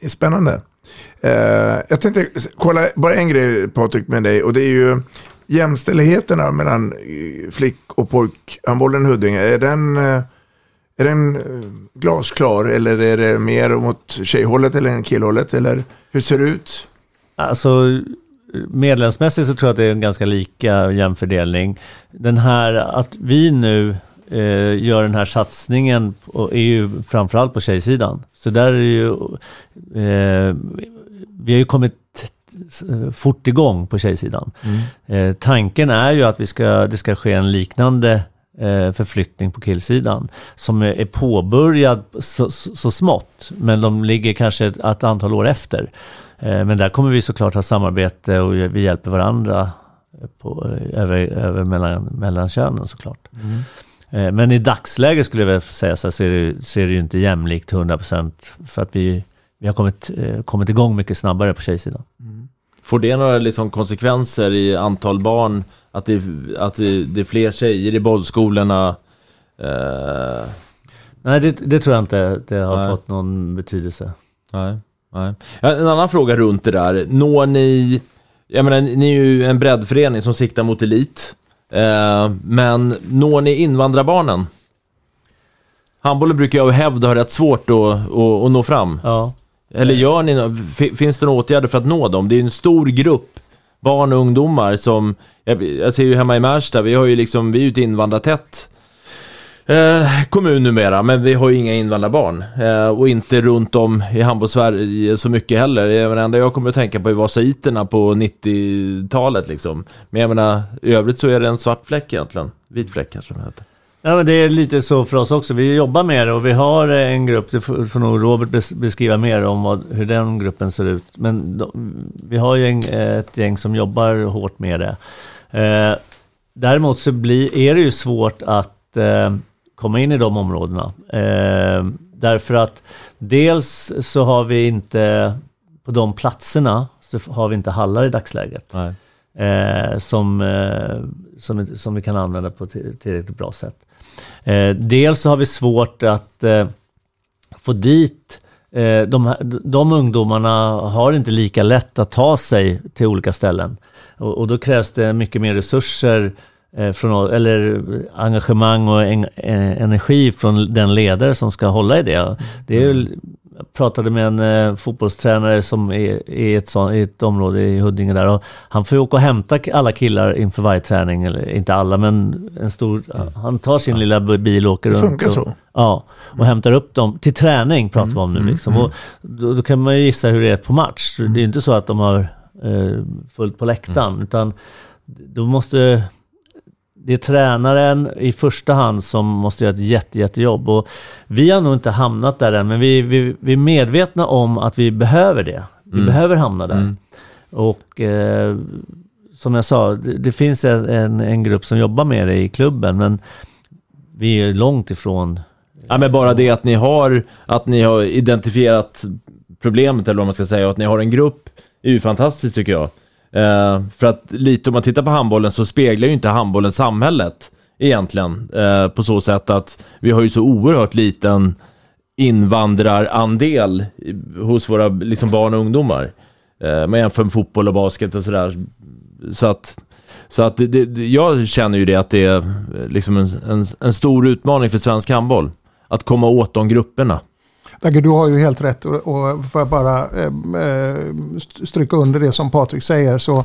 det är spännande. Eh, jag tänkte kolla bara en grej Patrik med dig och det är ju jämställdheten mellan flick och pojkhandbollen Huddinge. Är den är den eh, glasklar eller är det mer mot tjejhållet eller killhållet? Eller hur ser det ut? Alltså medlemsmässigt så tror jag att det är en ganska lika jämn fördelning. Den här att vi nu eh, gör den här satsningen är ju framförallt på tjejsidan. Så där är ju, eh, vi har ju kommit fort igång på tjejsidan. Mm. Eh, tanken är ju att vi ska, det ska ske en liknande förflyttning på killsidan som är påbörjad så, så smått, men de ligger kanske ett, ett antal år efter. Eh, men där kommer vi såklart ha samarbete och vi hjälper varandra på, över, över mellan, mellan könen såklart. Mm. Eh, men i dagsläget skulle jag vilja säga så, så, är det, så är det ju inte jämlikt 100% för att vi, vi har kommit, kommit igång mycket snabbare på tjejsidan. Mm. Får det några liksom konsekvenser i antal barn att det, att det, det är fler tjejer i bollskolorna. Eh... Nej, det, det, tror jag inte det har nej. fått någon betydelse. Nej, nej. En annan fråga runt det där. Når ni, jag menar, ni är ju en breddförening som siktar mot elit. Eh, men når ni invandrarbarnen? Handbollen brukar ju av hävd ha rätt svårt att, att, att nå fram. Ja. Eller gör ni, finns det några åtgärder för att nå dem? Det är en stor grupp barn och ungdomar som, jag, jag ser ju hemma i Märsta, vi har ju liksom, vi är ju ett invandrartätt eh, kommun numera, men vi har ju inga invandrarbarn. Eh, och inte runt om i handbolls-Sverige så mycket heller. Det enda jag kommer att tänka på är vasaiterna på 90-talet liksom. Men jag menar, i övrigt så är det en svart fläck egentligen. Vit fläck kanske det heter. Ja, men det är lite så för oss också. Vi jobbar med det och vi har en grupp, det får, nog Robert beskriva mer om vad, hur den gruppen ser ut. Men de, vi har ju en, ett gäng som jobbar hårt med det. Eh, däremot så blir, är det ju svårt att eh, komma in i de områdena. Eh, därför att dels så har vi inte, på de platserna, så har vi inte hallar i dagsläget. Eh, som, eh, som, som vi kan använda på ett tillräckligt bra sätt. Eh, dels så har vi svårt att eh, få dit eh, de, de ungdomarna har inte lika lätt att ta sig till olika ställen. Och, och då krävs det mycket mer resurser eh, från, eller engagemang och en, eh, energi från den ledare som ska hålla i det. Det är mm jag pratade med en eh, fotbollstränare som är i ett, sån, i ett område i Huddinge där och han får ju åka och hämta alla killar inför varje träning, eller inte alla men en stor, mm. han tar sin lilla bil och åker runt. Det funkar och, så? Ja, och hämtar upp dem till träning pratar mm. vi om nu mm. liksom. Mm. Och då, då, kan man ju gissa hur det är på match. Det är ju inte så att de har eh, fullt på läktaren, mm. utan då måste det är tränaren i första hand som måste göra ett jätte, jättejobb. Och vi har nog inte hamnat där än, men vi, vi, vi är medvetna om att vi behöver det. Vi mm. behöver hamna där. Mm. Och, eh, som jag sa, det, det finns en, en, grupp som jobbar med det i klubben, men vi är långt ifrån Ja, men bara det att ni har, att ni har identifierat problemet, eller vad man ska säga, och att ni har en grupp, är ju fantastiskt tycker jag. Eh, för att lite om man tittar på handbollen så speglar ju inte handbollen samhället egentligen. Eh, på så sätt att vi har ju så oerhört liten invandrarandel hos våra liksom, barn och ungdomar. Eh, man jämför med fotboll och basket och sådär. Så att, så att det, det, jag känner ju det att det är eh, liksom en, en, en stor utmaning för svensk handboll. Att komma åt de grupperna. Dagge, du har ju helt rätt och, för att bara eh, eh, st- stryka under det som Patrik säger så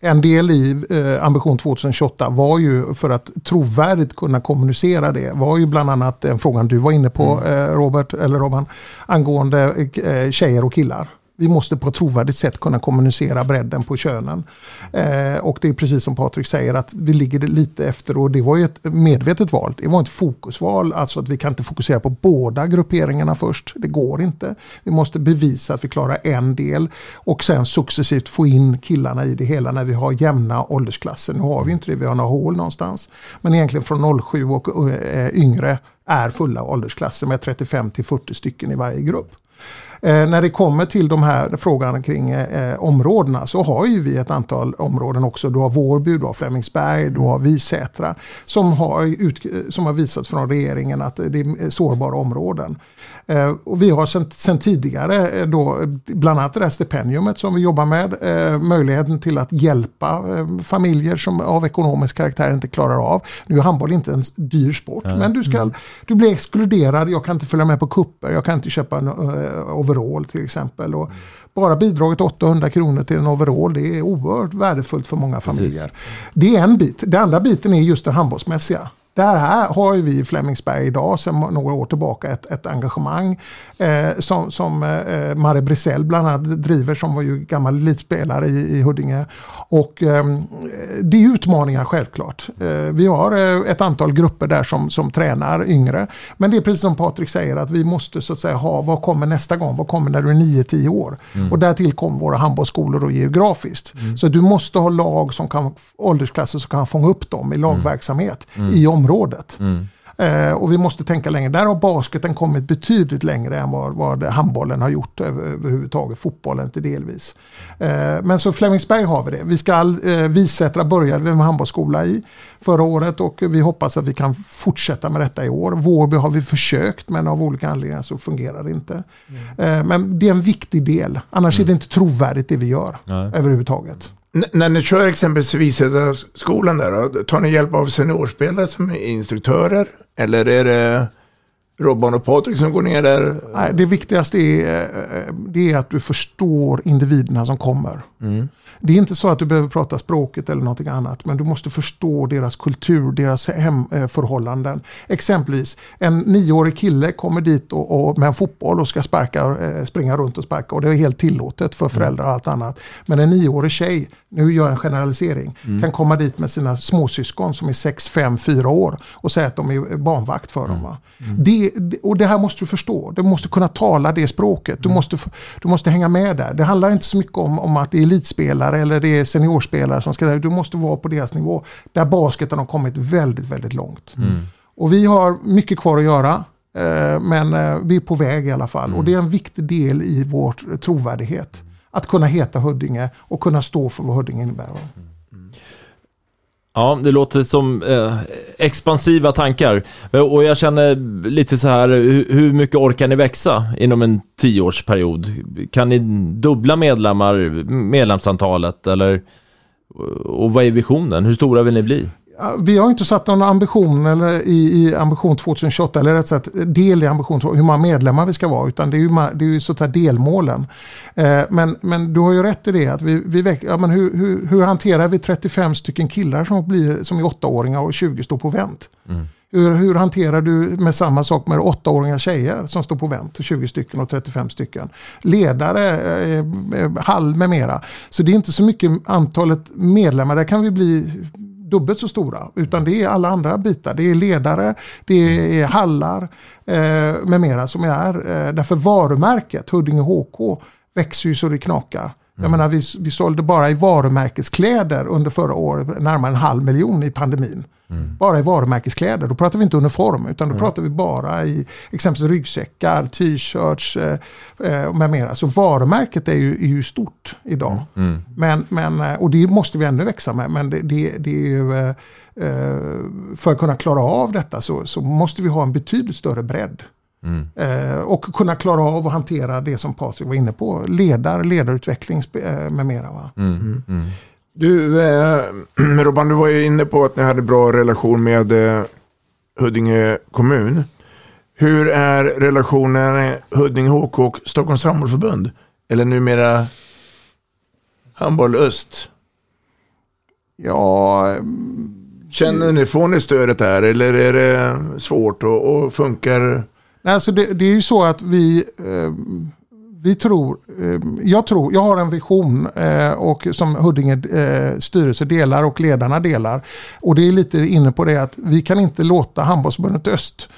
en del i eh, Ambition 2028 var ju för att trovärdigt kunna kommunicera det var ju bland annat den frågan du var inne på eh, Robert, eller Robban, angående tjejer och killar. Vi måste på ett trovärdigt sätt kunna kommunicera bredden på könen. Eh, och det är precis som Patrik säger att vi ligger lite efter och det var ju ett medvetet val. Det var ett fokusval, alltså att vi kan inte fokusera på båda grupperingarna först. Det går inte. Vi måste bevisa att vi klarar en del och sen successivt få in killarna i det hela när vi har jämna åldersklasser. Nu har vi inte det, vi har några hål någonstans. Men egentligen från 07 och eh, yngre är fulla åldersklasser med 35 till 40 stycken i varje grupp. Eh, när det kommer till de här frågorna kring eh, områdena så har ju vi ett antal områden också. Du har Vårby, du har Flemingsberg, du har Visätra som har, ut, eh, som har visats från regeringen att det är sårbara områden. Eh, och vi har sen tidigare eh, då, bland annat det här stipendiumet som vi jobbar med, eh, möjligheten till att hjälpa familjer som av ekonomisk karaktär inte klarar av. Nu är handboll inte en dyr sport, Nej. men du, ska, du blir exkluderad, jag kan inte följa med på kupper, jag kan inte köpa en overall till exempel. Och bara bidraget 800 kronor till en overall, det är oerhört värdefullt för många familjer. Det är en bit. Den andra biten är just den handbollsmässiga. Där här har ju vi i Flemingsberg idag sedan några år tillbaka ett, ett engagemang eh, som, som eh, Mare Brisell bland annat driver som var ju gammal elitspelare i, i Huddinge. Och eh, det är utmaningar självklart. Eh, vi har eh, ett antal grupper där som, som tränar yngre. Men det är precis som Patrik säger att vi måste så att säga ha vad kommer nästa gång? Vad kommer när du är 9-10 år? Mm. Och därtill kommer våra handbollsskolor och geografiskt. Så du måste ha lag som kan, åldersklasser som kan fånga upp dem i lagverksamhet Mm. i området. Mm. Eh, och vi måste tänka längre. Där har basketen kommit betydligt längre än vad, vad handbollen har gjort över, överhuvudtaget. Fotbollen till delvis. Eh, men så Flemingsberg har vi det. Vi ska eh, Visättra började vi med handbollsskola i förra året och vi hoppas att vi kan fortsätta med detta i år. Vårby har vi försökt men av olika anledningar så fungerar det inte. Eh, men det är en viktig del. Annars är det inte trovärdigt det vi gör Nej. överhuvudtaget. N- när ni kör exempelvis skolan där, då, tar ni hjälp av seniorspelare som är instruktörer? Eller är det Robban och Patrik som går ner där? Nej, det viktigaste är, eh, det är att du förstår individerna som kommer. Mm. Det är inte så att du behöver prata språket eller någonting annat, men du måste förstå deras kultur, deras hemförhållanden. Exempelvis, en nioårig kille kommer dit och, och med en fotboll och ska sparka, eh, springa runt och sparka och det är helt tillåtet för föräldrar och allt annat. Men en nioårig tjej, nu gör jag en generalisering, Mm. kan komma dit med sina småsyskon som är 6, 5, 4 år och säga att de är barnvakt för dem. Va? Det, det- och det här måste du förstå. Du måste kunna tala det språket. Du, måste, f- du måste hänga med där. Det handlar inte så mycket om, om att det är elitspelare eller det är seniorspelare som ska... Du måste vara på deras nivå. Där basketen har kommit väldigt, väldigt långt. Mm. Och vi har mycket kvar att göra. eh, Men eh, vi är på väg i alla fall. Och det är en viktig del i vår trovärdighet. Att kunna heta Huddinge och kunna stå för vad Huddinge innebär. va? Ja, det låter som eh, expansiva tankar. Eh, och jag känner lite så här, hur, hur mycket orkar ni växa inom en tioårsperiod? Kan ni dubbla medlemmar, medlemsantalet eller? Och vad är visionen? Hur stora vill ni bli? Vi har inte satt någon ambition eller i, i ambition 2028 eller rätt sagt del i ambition 2028, hur många medlemmar vi ska vara utan det är ju, det är ju så att säga delmålen. Eh, men, men du har ju rätt i det att vi, vi väck, ja, men hur, hur, hur hanterar vi 35 stycken killar som, blir, som är åttaåringar och 20 står på vänt? Mm. Hur, hur hanterar du med samma sak med åttaåriga tjejer som står på vänt, 20 stycken och 35 stycken? Ledare, eh, eh, hall med mera. Så det är inte så mycket antalet medlemmar, där kan vi bli dubbelt så stora. Utan det är alla andra bitar. Det är ledare, det är hallar eh, med mera som är. Eh, därför varumärket Huddinge HK växer ju så det knakar. Jag menar, vi, vi sålde bara i varumärkeskläder under förra året närmare en halv miljon i pandemin. Bara i varumärkeskläder. Då pratar vi inte uniform utan då pratar vi bara i exempelvis ryggsäckar, t-shirts eh, eh, med mera. Så varumärket är ju, är ju stort idag. Mm. Men, men, eh, och det måste vi ännu växa med. Men det, det, det är ju, eh, eh, för att kunna klara av detta så, så måste vi ha en betydligt större bredd. Mm. Eh, och kunna klara av att hantera det som Patrik var inne på. Ledar, ledarutveckling eh, med mera. Va? Mm. Mm. Du, eh, (clears throat) Robban, du var ju inne på att ni hade bra relation med eh, Huddinge kommun. Hur är relationen Huddinge HK och Stockholms handbollförbund? Eller numera Handboll Öst? Ja, Känner ni, får ni stödet här eller är det svårt och, och funkar? Nej, alltså det, det är ju så att vi, eh, vi tror, eh, jag tror, jag har en vision eh, och som Huddinge eh, styrelse delar och ledarna delar. Och det är lite inne på det att vi kan inte låta handbollsförbundet Öst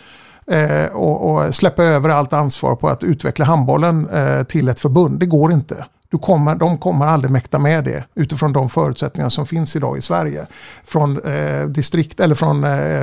eh, och, och släppa över allt ansvar på att utveckla handbollen eh, till ett förbund. Det går inte. Du kommer, de kommer aldrig mäkta med det utifrån de förutsättningar som finns idag i Sverige. Från eh, distrikt eller från eh,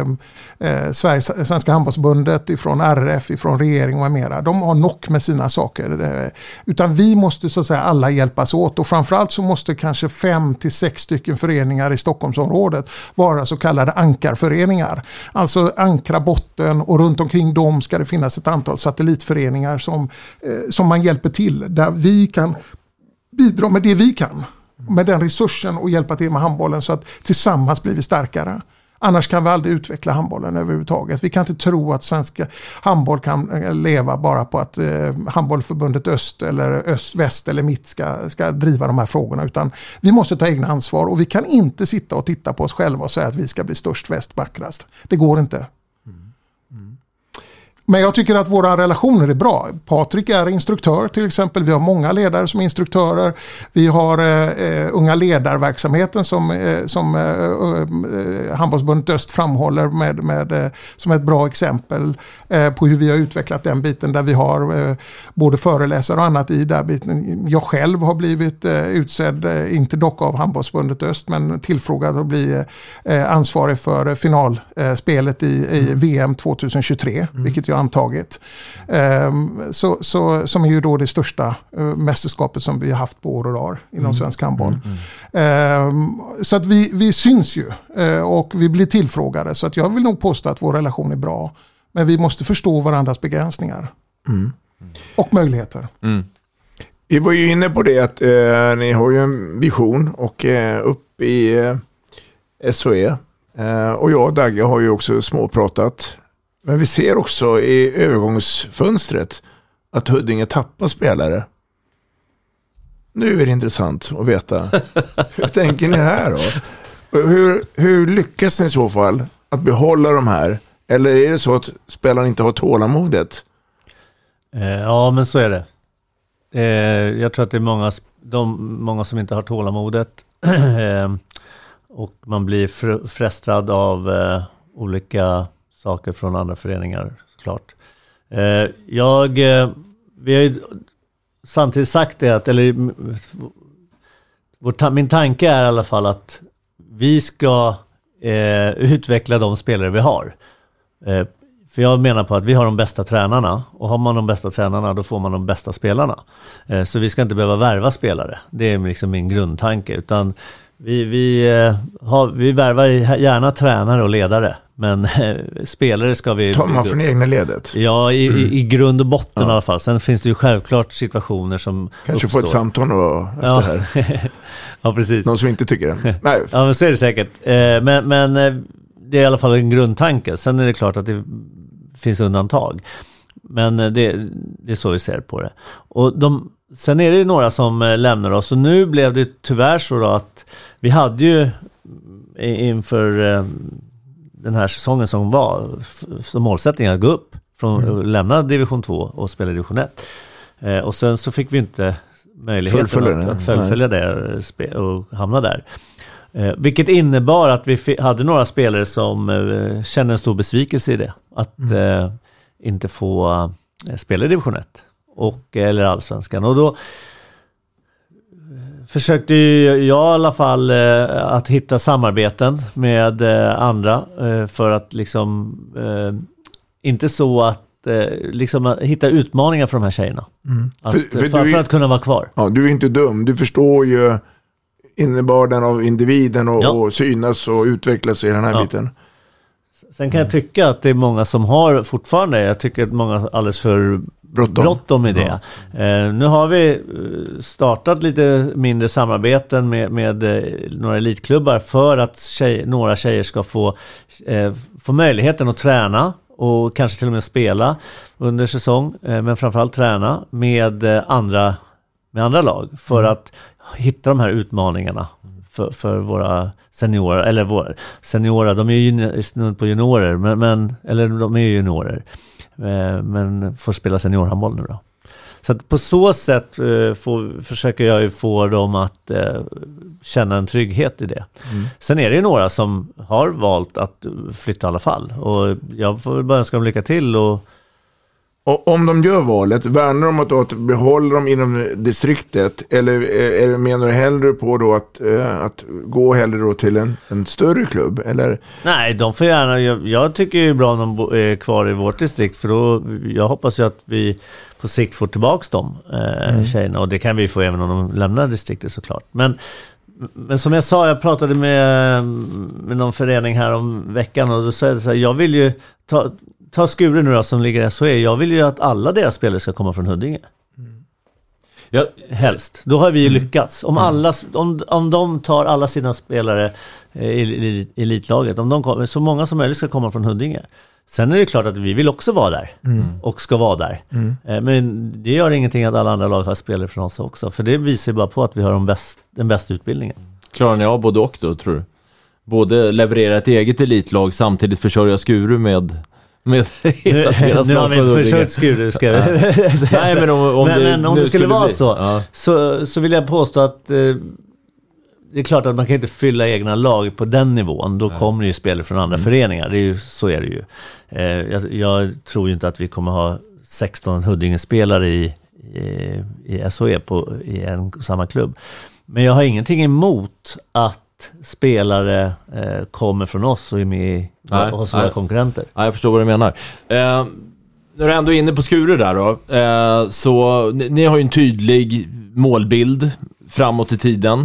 eh Sveriges, Svenska handbollsbundet, ifrån RF, ifrån regering och med mera. De har nock med sina saker. Eh, utan vi måste så att säga alla hjälpas åt och framförallt så måste kanske fem till sex stycken föreningar i Stockholmsområdet vara så kallade ankarföreningar. Alltså ankra botten och runt omkring dem ska det finnas ett antal satellitföreningar som, eh, som man hjälper till. Där vi kan bidra med det vi kan. Med den resursen och hjälpa till med handbollen så att tillsammans blir vi starkare. Annars kan vi aldrig utveckla handbollen överhuvudtaget. Vi kan inte tro att svenska handboll kan eh, leva bara på att eh, handbollförbundet öst eller öst, väst eller mitt ska, ska driva de här frågorna. Utan vi måste ta egna ansvar och vi kan inte sitta och titta på oss själva och säga att vi ska bli störst, väst, vackrast. Det går inte. Men jag tycker att våra relationer är bra. Patrik är instruktör till exempel. Vi har många ledare som är instruktörer. Vi har eh, unga ledarverksamheten som, eh, som eh, eh, Handbollsbundet Öst framhåller med, med, eh, som ett bra exempel eh, på hur vi har utvecklat den biten där vi har eh, både föreläsare och annat i den biten. Jag själv har blivit eh, utsedd, eh, inte dock av Handbollsbundet Öst, men tillfrågad att bli eh, ansvarig för finalspelet i, i VM 2023, vilket jag antagit. Ehm, så, så, som är ju då det största eh, mästerskapet som vi har haft på år och dag inom Mm. svensk handboll. Ehm, så att vi, vi syns ju eh, och vi blir tillfrågade. Så att jag vill nog påstå att vår relation är bra. Men vi måste förstå varandras begränsningar. Mm. Och möjligheter. Vi var ju inne på det att eh, ni har ju en vision och eh, upp i eh, SOE. Eh, och jag och Dagge har ju också småpratat. Men vi ser också i övergångsfönstret att Huddinge tappar spelare. Nu är det intressant att veta. (laughs) Hur tänker ni här då? Hur, hur lyckas ni i så fall att behålla de här? Eller är det så att spelarna inte har tålamodet? Eh, ja, men så är det. Eh, jag tror att det är många, de, många som inte har tålamodet. (clears throat) eh, och man blir fr- frestad av olika saker från andra föreningar såklart. Eh, jag, eh, vi har ju samtidigt sagt det att, eller vår min tanke är i alla fall att vi ska eh, utveckla de spelare vi har. Eh, för jag menar på att vi har de bästa tränarna och har man de bästa tränarna då får man de bästa spelarna. Eh, så vi ska inte behöva värva spelare. Det är liksom min grundtanke. Utan vi, vi, eh, har, vi värvar gärna tränare och ledare. Men (laughs) spelare ska vi... Tar man från egna ledet? Ja, i, i, i grund och botten Ja. i alla fall. Sen finns det ju självklart situationer som Kanske få uppstår. ett samtal då efter Ja. här. (laughs) ja, precis. Någon som inte tycker det. (laughs) Nej. Ja, men så är det säkert. Eh, Men, men eh, det är i alla fall en grundtanke. Sen är det klart att det finns undantag. Men eh, det, det är så vi ser på det. Och de, sen är det några som lämnar oss. Och nu blev det tyvärr så då att vi hade ju inför den här säsongen som var som målsättning att gå upp. Från, Mm. Lämna division 2 och spela division 1. Eh, och sen så fick vi inte möjligheten Fullfölja att, fullfölja det och hamna där. Eh, vilket innebar att vi hade några spelare som eh, kände en stor besvikelse i det. Att eh, inte få eh, spela i division 1 och, eller allsvenskan. Och då försökte ju jag i alla fall eh, att hitta samarbeten med eh, andra eh, för att liksom, eh, inte så att liksom hitta utmaningar för de här tjejerna. Mm. Att, För- för, för för, att kunna vara kvar. Ja, du är inte dum. Du förstår ju innebörden av individen och, Ja. och synas och utvecklas i den här Ja. biten. Sen kan jag tycka att det är många som har fortfarande, jag tycker att många alldeles för bråttom, i det. Eh, nu har vi eh, startat lite mindre samarbeten med, med eh, några elitklubbar för att tjej, några tjejer ska få, eh, få möjligheten att träna och kanske till och med spela under säsong, eh, men framförallt träna med eh, andra, med andra lag för att hitta de här utmaningarna för, för våra seniorer, eller våra seniorer, de är ju snudd på juniorer, men, men, eller de är ju juniorer, men får spela seniorhandboll nu då. Så på så sätt eh, får, försöker jag ju få dem att eh, känna en trygghet i det. Mm. Sen är det ju några som har valt att flytta i alla fall och jag får väl bara önska dem lycka till och Och om de gör valet, värnar de att, att behålla dem inom distriktet? Eller är, är, menar du hellre på då att, eh, att gå hellre då till en, en större klubb? Eller? Nej, de får gärna, jag, jag tycker det är bra om de är kvar i vårt distrikt för då, jag hoppas ju att vi på sikt får tillbaks de eh, Mm. tjejerna och det kan vi få även om de lämnar distriktet såklart. Men, men som jag sa, jag pratade med, med någon förening här om veckan och då sa jag så här, jag vill ju ta, ta Skure nu då som ligger i SHE, jag vill ju att alla deras spelare ska komma från Huddinge. Ja. Helst. Då har vi ju lyckats. Om, alla, om, om de tar alla sina spelare eh, i, i elitlaget, om de kommer, så många som möjligt ska komma från Huddinge. Sen är det klart att vi vill också vara där Mm. och ska vara där. Mm. Eh, Men det gör ingenting att alla andra lag har spelare från oss också. För det visar ju bara på att vi har de bäst, den bästa utbildningen. Klarar ni av både och då, tror du? Både leverera ett eget elitlag samtidigt försörja Skuru med, med (laughs) hela deras nu har vi inte försökt Skuru, ska Ja. (laughs) Nej, men om, om men, det, men om det skulle vara bli- så, Ja. så, så vill jag påstå att eh, det är klart att man kan inte fylla egna lag på den nivån. Då kommer det ju spelare från andra Mm. föreningar. Det är ju, så är det ju. Eh, jag, jag tror ju inte att vi kommer ha 16 Huddinge-spelare i, i, i SHE på, i en samma klubb. Men jag har ingenting emot att spelare eh, kommer från oss och är med i, Nej, hos våra nej. konkurrenter. Ja, jag förstår vad du menar. Eh, när du ändå är inne på Skuru där då, eh, så ni, ni har ju en tydlig målbild framåt i tiden.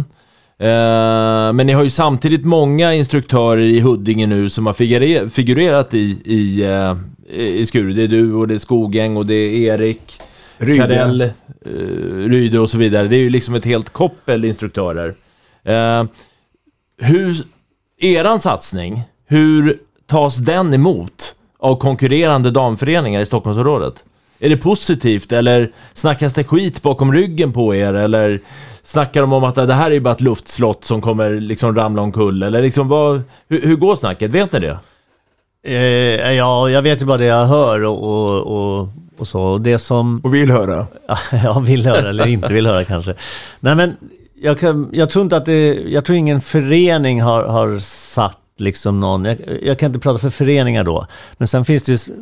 Eh, men ni har ju samtidigt många instruktörer i Huddinge nu som har figure- figurerat i, i, eh, i Skuru. Det är du och det är Skogäng och det är Erik, Ryde. Karell, eh, Ryde och så vidare. Det är ju liksom ett helt koppel instruktörer. Eh, hur, eran satsning, hur tas den emot av konkurrerande damföreningar i Stockholmsområdet? Är det positivt eller snackas det skit bakom ryggen på er eller snackar de om att det här är bara ett luftslott som kommer liksom ramla omkull eller liksom vad, hur, hur går snacket? Vet ni det? Eh, ja, jag vet ju bara det jag hör och, och, och, och så. Och det som... Och vill höra. (laughs) ja, vill höra eller inte vill höra kanske. Nej men, jag, kan, jag tror inte att det, jag tror ingen förening har, har satt liksom någon, jag, jag kan inte prata för föreningar då, men sen finns det ju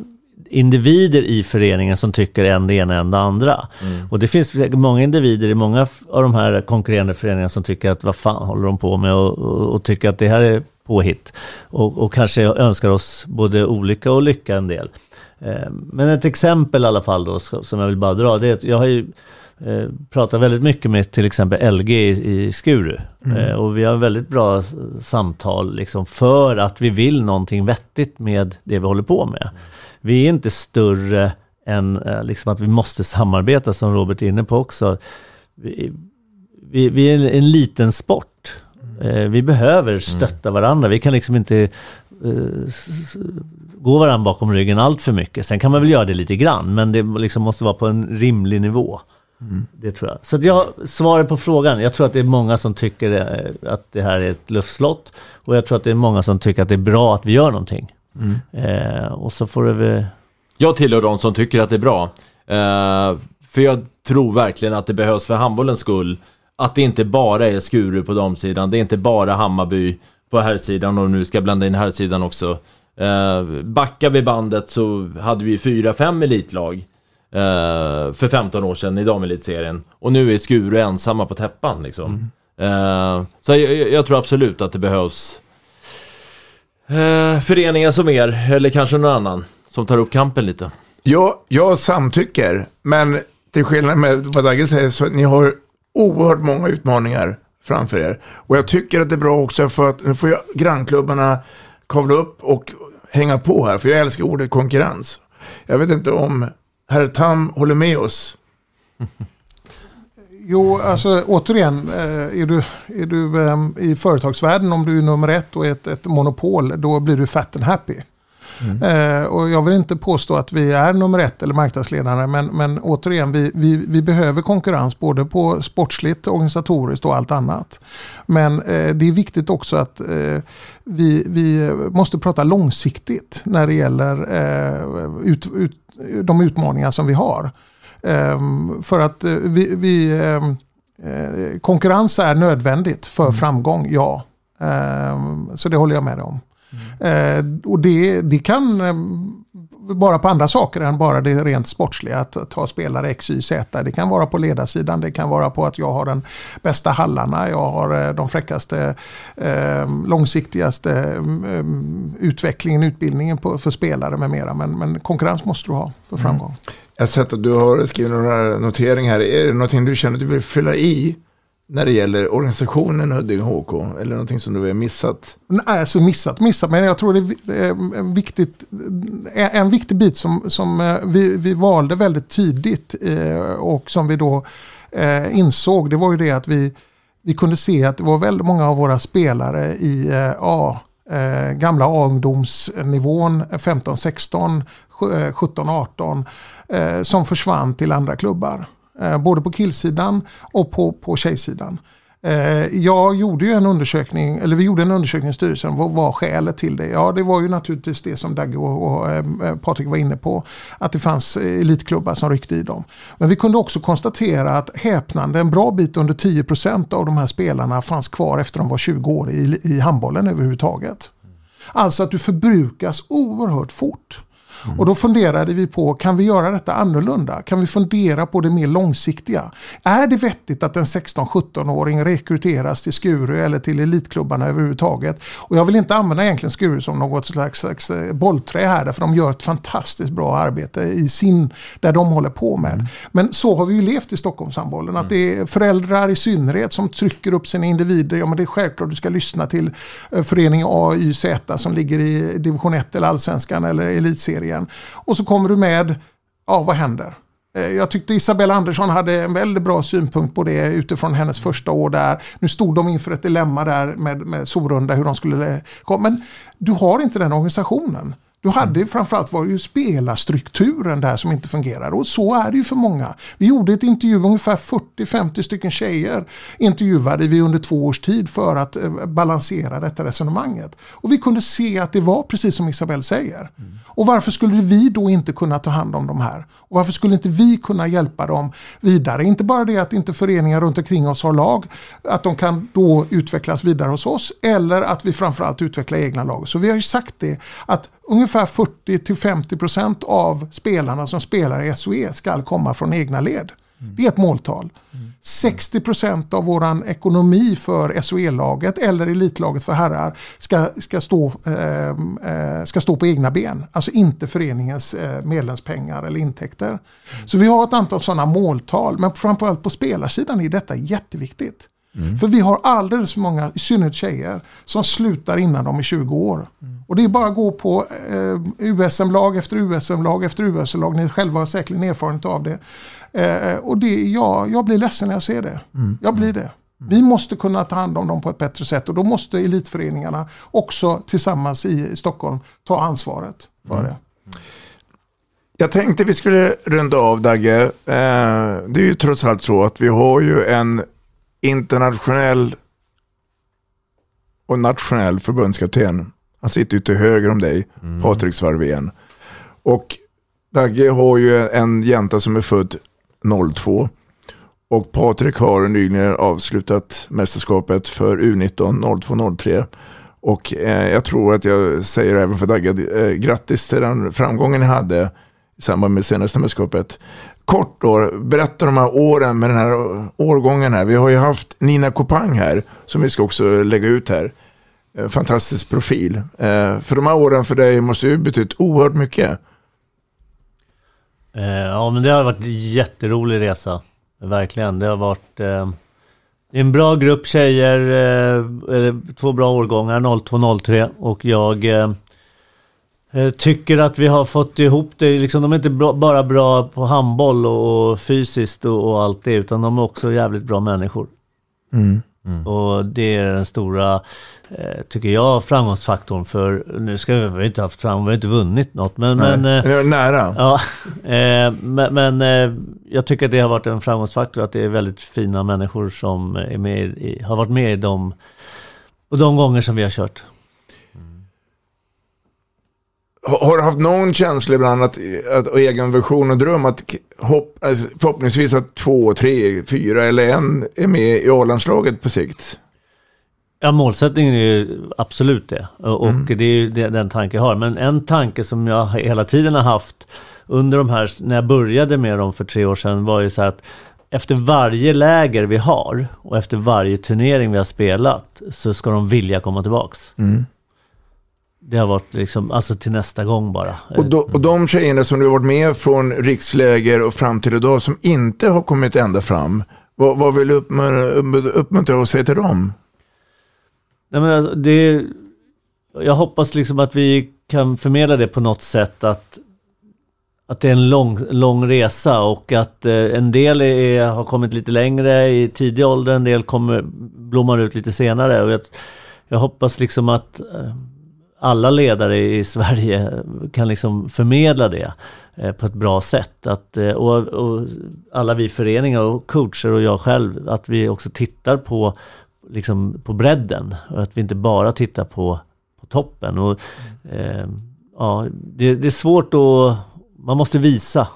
individer i föreningen som tycker en det ena än det andra. Mm. Och det finns många individer i många av de här konkurrerande föreningarna som tycker att vad fan håller de på med och, och, och tycker att det här är påhitt. Och, och kanske önskar oss både olycka och lycka en del. Eh, Men ett exempel i alla fall då, som som jag vill bara dra, det är att jag har ju eh, pratat väldigt mycket med till exempel LG i, i Skuru. Mm. Eh, och vi har väldigt bra samtal liksom för att vi vill någonting vettigt med det vi håller på med. Vi är inte större än eh, liksom att vi måste samarbeta som Robert är inne på också. Vi, vi, vi är en, en liten sport. Eh, vi behöver stötta varandra. Vi kan liksom inte gå varandra bakom ryggen allt för mycket. Sen kan man väl göra det lite grann, men det liksom måste vara på en rimlig nivå. Det tror jag. Så att jag svarar på frågan. Jag tror att det är många som tycker eh, att det här är ett luftslott. Och jag tror att det är många som tycker att det är bra att vi gör någonting. Mm. Eh, och så får det väl... Jag tillhör de som tycker att det är bra. Eh, för jag tror verkligen att det behövs för handbollens skull. Att det inte bara är Skuru på damsidan. Det är inte bara Hammarby på herrsidan och nu ska jag blanda in herrsidan också. Eh, backar vi bandet så hade vi fyra, fem elitlag Eh, för 15 år sedan i damelitserien. Och nu är Skuru ensamma på täppan liksom. Eh, så jag, jag tror absolut att det behövs eh, föreningar som er, eller kanske någon annan, som tar upp kampen lite. Ja, jag samtycker, men till skillnad med vad Dagge säger så ni har oerhört många utmaningar framför er. Och jag tycker att det är bra också för att nu får jag grannklubbarna kavla upp och hänga på här, för jag älskar ordet konkurrens. Jag vet inte om herr Tam håller med oss. (laughs) Jo, alltså återigen, eh, är du, är du eh, i företagsvärlden, om du är nummer ett och ett, ett monopol, då blir du fat and happy. Mm. Eh, och jag vill inte påstå att vi är nummer ett eller marknadsledare, men, men återigen, vi, vi, vi behöver konkurrens både på sportsligt, organisatoriskt och allt annat. Men eh, det är viktigt också att eh, vi, vi måste prata långsiktigt när det gäller eh, ut, ut, de utmaningar som vi har. Ehm, för att eh, vi, vi ehm, eh, konkurrens är nödvändigt för mm. framgång, ja. Ehm, så det håller jag med om. Mm. och det, det kan vara på andra saker än bara det rent sportsliga. Att ta spelare X, Y, Z. Det kan vara på ledarsidan. Det kan vara på att jag har den bästa hallarna. Jag har de fräckaste, eh, långsiktigaste eh, utvecklingen, utbildningen på, för spelare med mera. Men, men konkurrens måste du ha för framgång. Mm. Jag har sett att du har skrivit några noteringar här. Är det någonting du känner att du vill fylla i när det gäller organisationen Huddinge HK? Eller någonting som du har missat? Nej, alltså missat, missat. Men jag tror det är en, viktigt, en viktig bit som, som eh, vi, vi valde väldigt tidigt eh, och som vi då eh, insåg. Det var ju det att vi, vi kunde se att det var väldigt många av våra spelare i A, gamla A-ungdomsnivån 15-16, 17-18 som försvann till andra klubbar. Eh, både på killsidan och på, på tjejsidan. Eh, jag gjorde ju en undersökning, eller vi gjorde en undersökning i styrelsen. Vad var skälet till det? Ja, det var ju naturligtvis det som Dagge och, och eh, Patrik var inne på. Att det fanns elitklubbar som ryckte i dem. Men vi kunde också konstatera att häpnande, en bra bit under 10% av de här spelarna fanns kvar efter de var 20 år i, i handbollen överhuvudtaget. Alltså att du förbrukas oerhört fort. Mm. Och då funderade vi på, kan vi göra detta annorlunda? Kan vi fundera på det mer långsiktiga? Är det vettigt att en 16-17-åring rekryteras till Skuru eller till elitklubbarna överhuvudtaget? Och jag vill inte använda egentligen Skuru som något slags, slags eh, bollträ här, därför de gör ett fantastiskt bra arbete i sin, där de håller på med. Mm. Men så har vi ju levt i Stockholmshandbollen, att det är föräldrar i synnerhet som trycker upp sina individer. Ja men det är självklart du ska lyssna till eh, förening AYZ som ligger i division 1 eller allsvenskan eller elitserien igen. Och så kommer du med, ja vad händer? Eh, jag tyckte Isabella Andersson hade en väldigt bra synpunkt på det utifrån hennes första år där. Nu stod de inför ett dilemma där med, med Sorunda hur de skulle eh, komma. Men du har inte den organisationen. Du hade framförallt var ju spelarstrukturen där som inte fungerar och så är det ju för många. Vi gjorde ett intervju, ungefär 40-50 stycken tjejer intervjuade vi under två års tid för att eh, balansera detta resonemanget. Och vi kunde se att det var precis som Isabelle säger. Mm. Och varför skulle vi då inte kunna ta hand om de här? Och varför skulle inte vi kunna hjälpa dem vidare? Inte bara det att inte föreningar runt omkring oss har lag, att de kan då utvecklas vidare hos oss eller att vi framförallt utvecklar egna lag. Så vi har ju sagt det att ungefär 40-50% av spelarna som spelar i SOE ska komma från egna led. Det är ett måltal. 60% av våran ekonomi för SOE-laget eller elitlaget för herrar ska, ska, stå, ehm, eh, ska stå på egna ben. Alltså inte föreningens eh, medlemspengar eller intäkter. Mm. Så vi har ett antal sådana måltal. Men framförallt på spelarsidan är detta jätteviktigt. Mm. För vi har alldeles för många, i synnerhet tjejer, som slutar innan de är 20 år. Mm. Och det är bara att gå på eh, USM-lag efter USM-lag efter USM-lag. Ni själva har säkert erfarenhet av det. Eh, och det, ja, jag blir ledsen när jag ser det. Mm. Jag blir det. Mm. Vi måste kunna ta hand om dem på ett bättre sätt och då måste elitföreningarna också tillsammans i Stockholm ta ansvaret för mm. det. Jag tänkte vi skulle runda av Dagge. Eh, det är ju trots allt så att vi har ju en internationell och nationell förbundskapten. Han sitter ju till höger om dig, mm. Patrik Svarvén. Och Dagge har ju en jänta som är född 02. Och Patrik har nyligen avslutat mästerskapet för U19 02-03. Och eh, jag tror att jag säger även för Dagge, eh, grattis till den framgången ni hade i samband med senaste mästerskapet. kort då, berätta de här åren med den här årgången här. Vi har ju haft Nina Kopang här, som vi ska också lägga ut här. Eh, Fantastisk profil. Eh, För de här åren för dig måste ju betytt oerhört mycket. Eh, ja, men det har varit en jätterolig resa. Verkligen. Det har varit det är en bra grupp tjejer, två bra årgångar, 02-03. Och jag tycker att vi har fått ihop det. Liksom, de är inte bara bra på handboll och, fysiskt och, och allt det, utan de är också jävligt bra människor. Mm. Och det är den stora, eh, tycker jag, framgångsfaktorn. För nu ska vi, vi har inte haft fram, vi har inte vunnit något. Men, Nej, men, eh, det är nära. Ja, (laughs) eh, men, men eh, jag tycker att det har varit en framgångsfaktor att det är väldigt fina människor som är med i, har varit med i de, och de gånger som vi har kört. Har du haft någon känsla ibland att, att och egen version och dröm att hopp, alltså förhoppningsvis att två, tre, fyra eller en är med i A-landslaget på sikt? Ja, målsättningen är ju absolut det. Och och det är ju den tanke jag har. Men en tanke som jag hela tiden har haft under de här, när jag började med dem för tre år sedan, var ju så att efter varje läger vi har och efter varje turnering vi har spelat så ska de vilja komma tillbaks. Mm. Det har varit liksom, alltså till nästa gång bara. Och, då, och de tjejerna som du har varit med från riksläger och fram till idag som inte har kommit ända fram, vad, vad vill du uppmuntra, uppmuntra och säga till dem? Nej, men alltså, det, jag hoppas liksom att vi kan förmedla det på något sätt att, att det är en lång, lång resa och att eh, en del är, har kommit lite längre i tidig ålder, en del kommer, blommar ut lite senare. Och jag, jag hoppas liksom att eh, alla ledare i Sverige kan liksom förmedla det eh, på ett bra sätt. Att, eh, och, och alla vi föreningar och coacher och jag själv, att vi också tittar på, liksom, på bredden. Och att vi inte bara tittar på, på toppen. Och, eh, ja, det, det är svårt att... Man måste visa.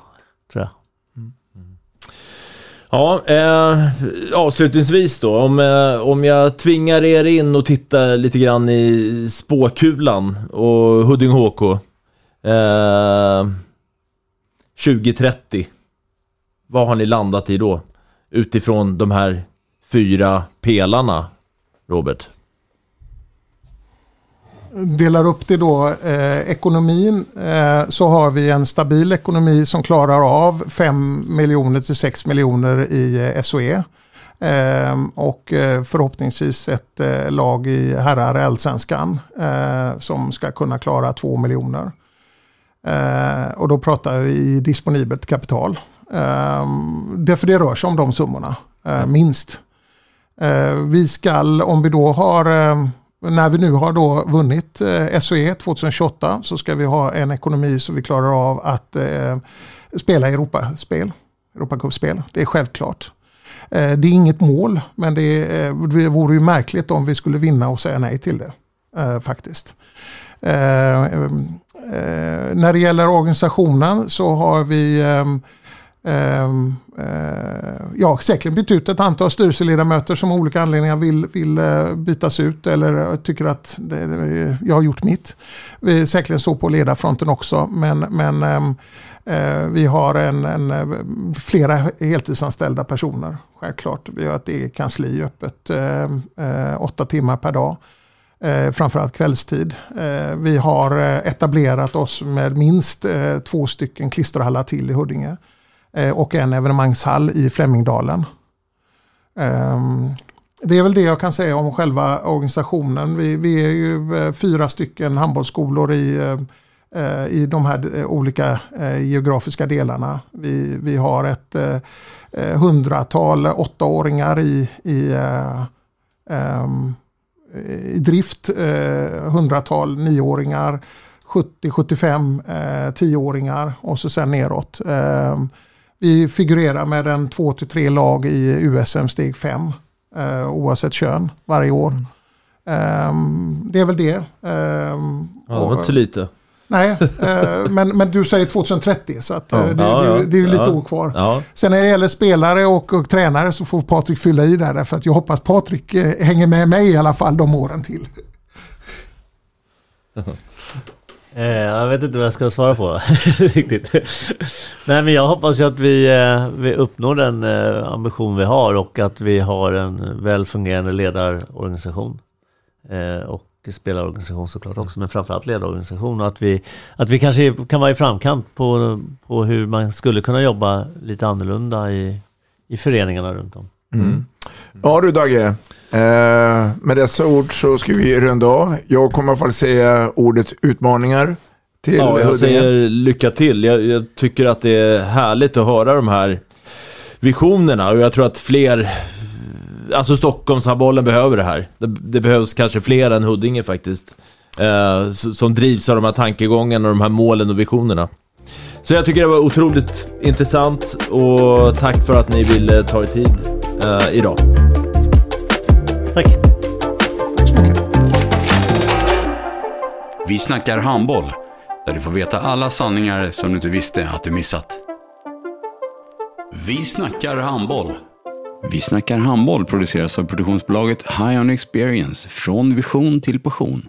Ja, eh, avslutningsvis då. Om, eh, om jag tvingar er in och tittar lite grann i spåkulan och Huddinge HK. Eh, 2030. Vad har ni landat i då? Utifrån de här fyra pelarna, Robert? Delar upp det då, eh, ekonomin, eh, så har vi en stabil ekonomi som klarar av 5 miljoner till 6 miljoner i eh, SOE. Eh, och eh, förhoppningsvis ett eh, lag i herrar allsvenskan eh, som ska kunna klara 2 miljoner. Och då pratar vi i disponibelt kapital. Eh, därför det rör sig om de summorna, eh, minst. Vi skall, om vi då har, eh, när vi nu har då vunnit eh, SOE 2028 så ska vi ha en ekonomi så vi klarar av att eh, spela Europaspel, Europacupspel. Det är självklart. Eh, det är inget mål, men det, eh, det vore ju märkligt om vi skulle vinna och säga nej till det. Eh, faktiskt. Eh, eh, när det gäller organisationen så har vi eh, Ehm, eh, ja, säkert bytt ut ett antal styrelseledamöter som av olika anledningar vill, vill eh, bytas ut eller eh, tycker att det, jag har gjort mitt. Vi är säkerligen så på ledarfronten också, men, men ehm, eh, vi har en, en, flera heltidsanställda personer. Självklart. Vi har ett eget kansli öppet ehm, eh, åtta timmar per dag. Eh, framförallt kvällstid. Eh, vi har etablerat oss med minst eh, två stycken klisterhallar till i Huddinge. Eh, och en evenemangshall i Flemingdalen. Ehm, det är väl det jag kan säga om själva organisationen. Vi, vi är ju eh, fyra stycken handbollsskolor i, eh, i de här olika geografiska delarna. Vi, vi har ett hundratal åttaåringar i, i ehm, i drift, hundratal nioåringar, 70-75 tioåringar och så sen neråt. Ehm, vi figurerar med en två till tre lag i USM steg 5 eh, oavsett kön varje år. Eh, det är väl det. Eh, Ja, det var inte så lite. Nej, eh, men, men du säger 2030 så att, Ja. det, Ja, det, ja. det är ju lite Ja. år kvar. Ja. Sen när det gäller spelare och, och tränare så får Patrik fylla i där därför att jag hoppas Patrik eh, hänger med mig i alla fall de åren till. Eh, jag vet inte vad jag ska svara på (laughs) riktigt. Nej men jag hoppas ju att vi, eh, vi uppnår den eh, ambition vi har och att vi har en väl fungerande ledarorganisation. Eh, och spelarorganisation såklart också, men framförallt ledarorganisation och att vi, att vi kanske kan vara i framkant på, på hur man skulle kunna jobba lite annorlunda i, i föreningarna runt om. Mm. Ja du Dagge, eh, med dessa ord så ska vi runda av. Jag kommer i alla fall säga ordet utmaningar till Ja, jag Huddinge. säger lycka till. Jag, jag tycker att det är härligt att höra de här visionerna och jag tror att fler Alltså Stockholmshandbollen behöver det här. Det, det behövs kanske fler än Huddinge faktiskt. Eh, som drivs av de här tankegångarna och de här målen och visionerna. Så jag tycker det var otroligt intressant och tack för att ni ville ta er tid eh, idag. Tack. Vi snackar handboll, där du får veta alla sanningar som du inte visste att du missat. Vi snackar handboll. Vi snackar handboll produceras av produktionsbolaget High On Experience, från vision till passion.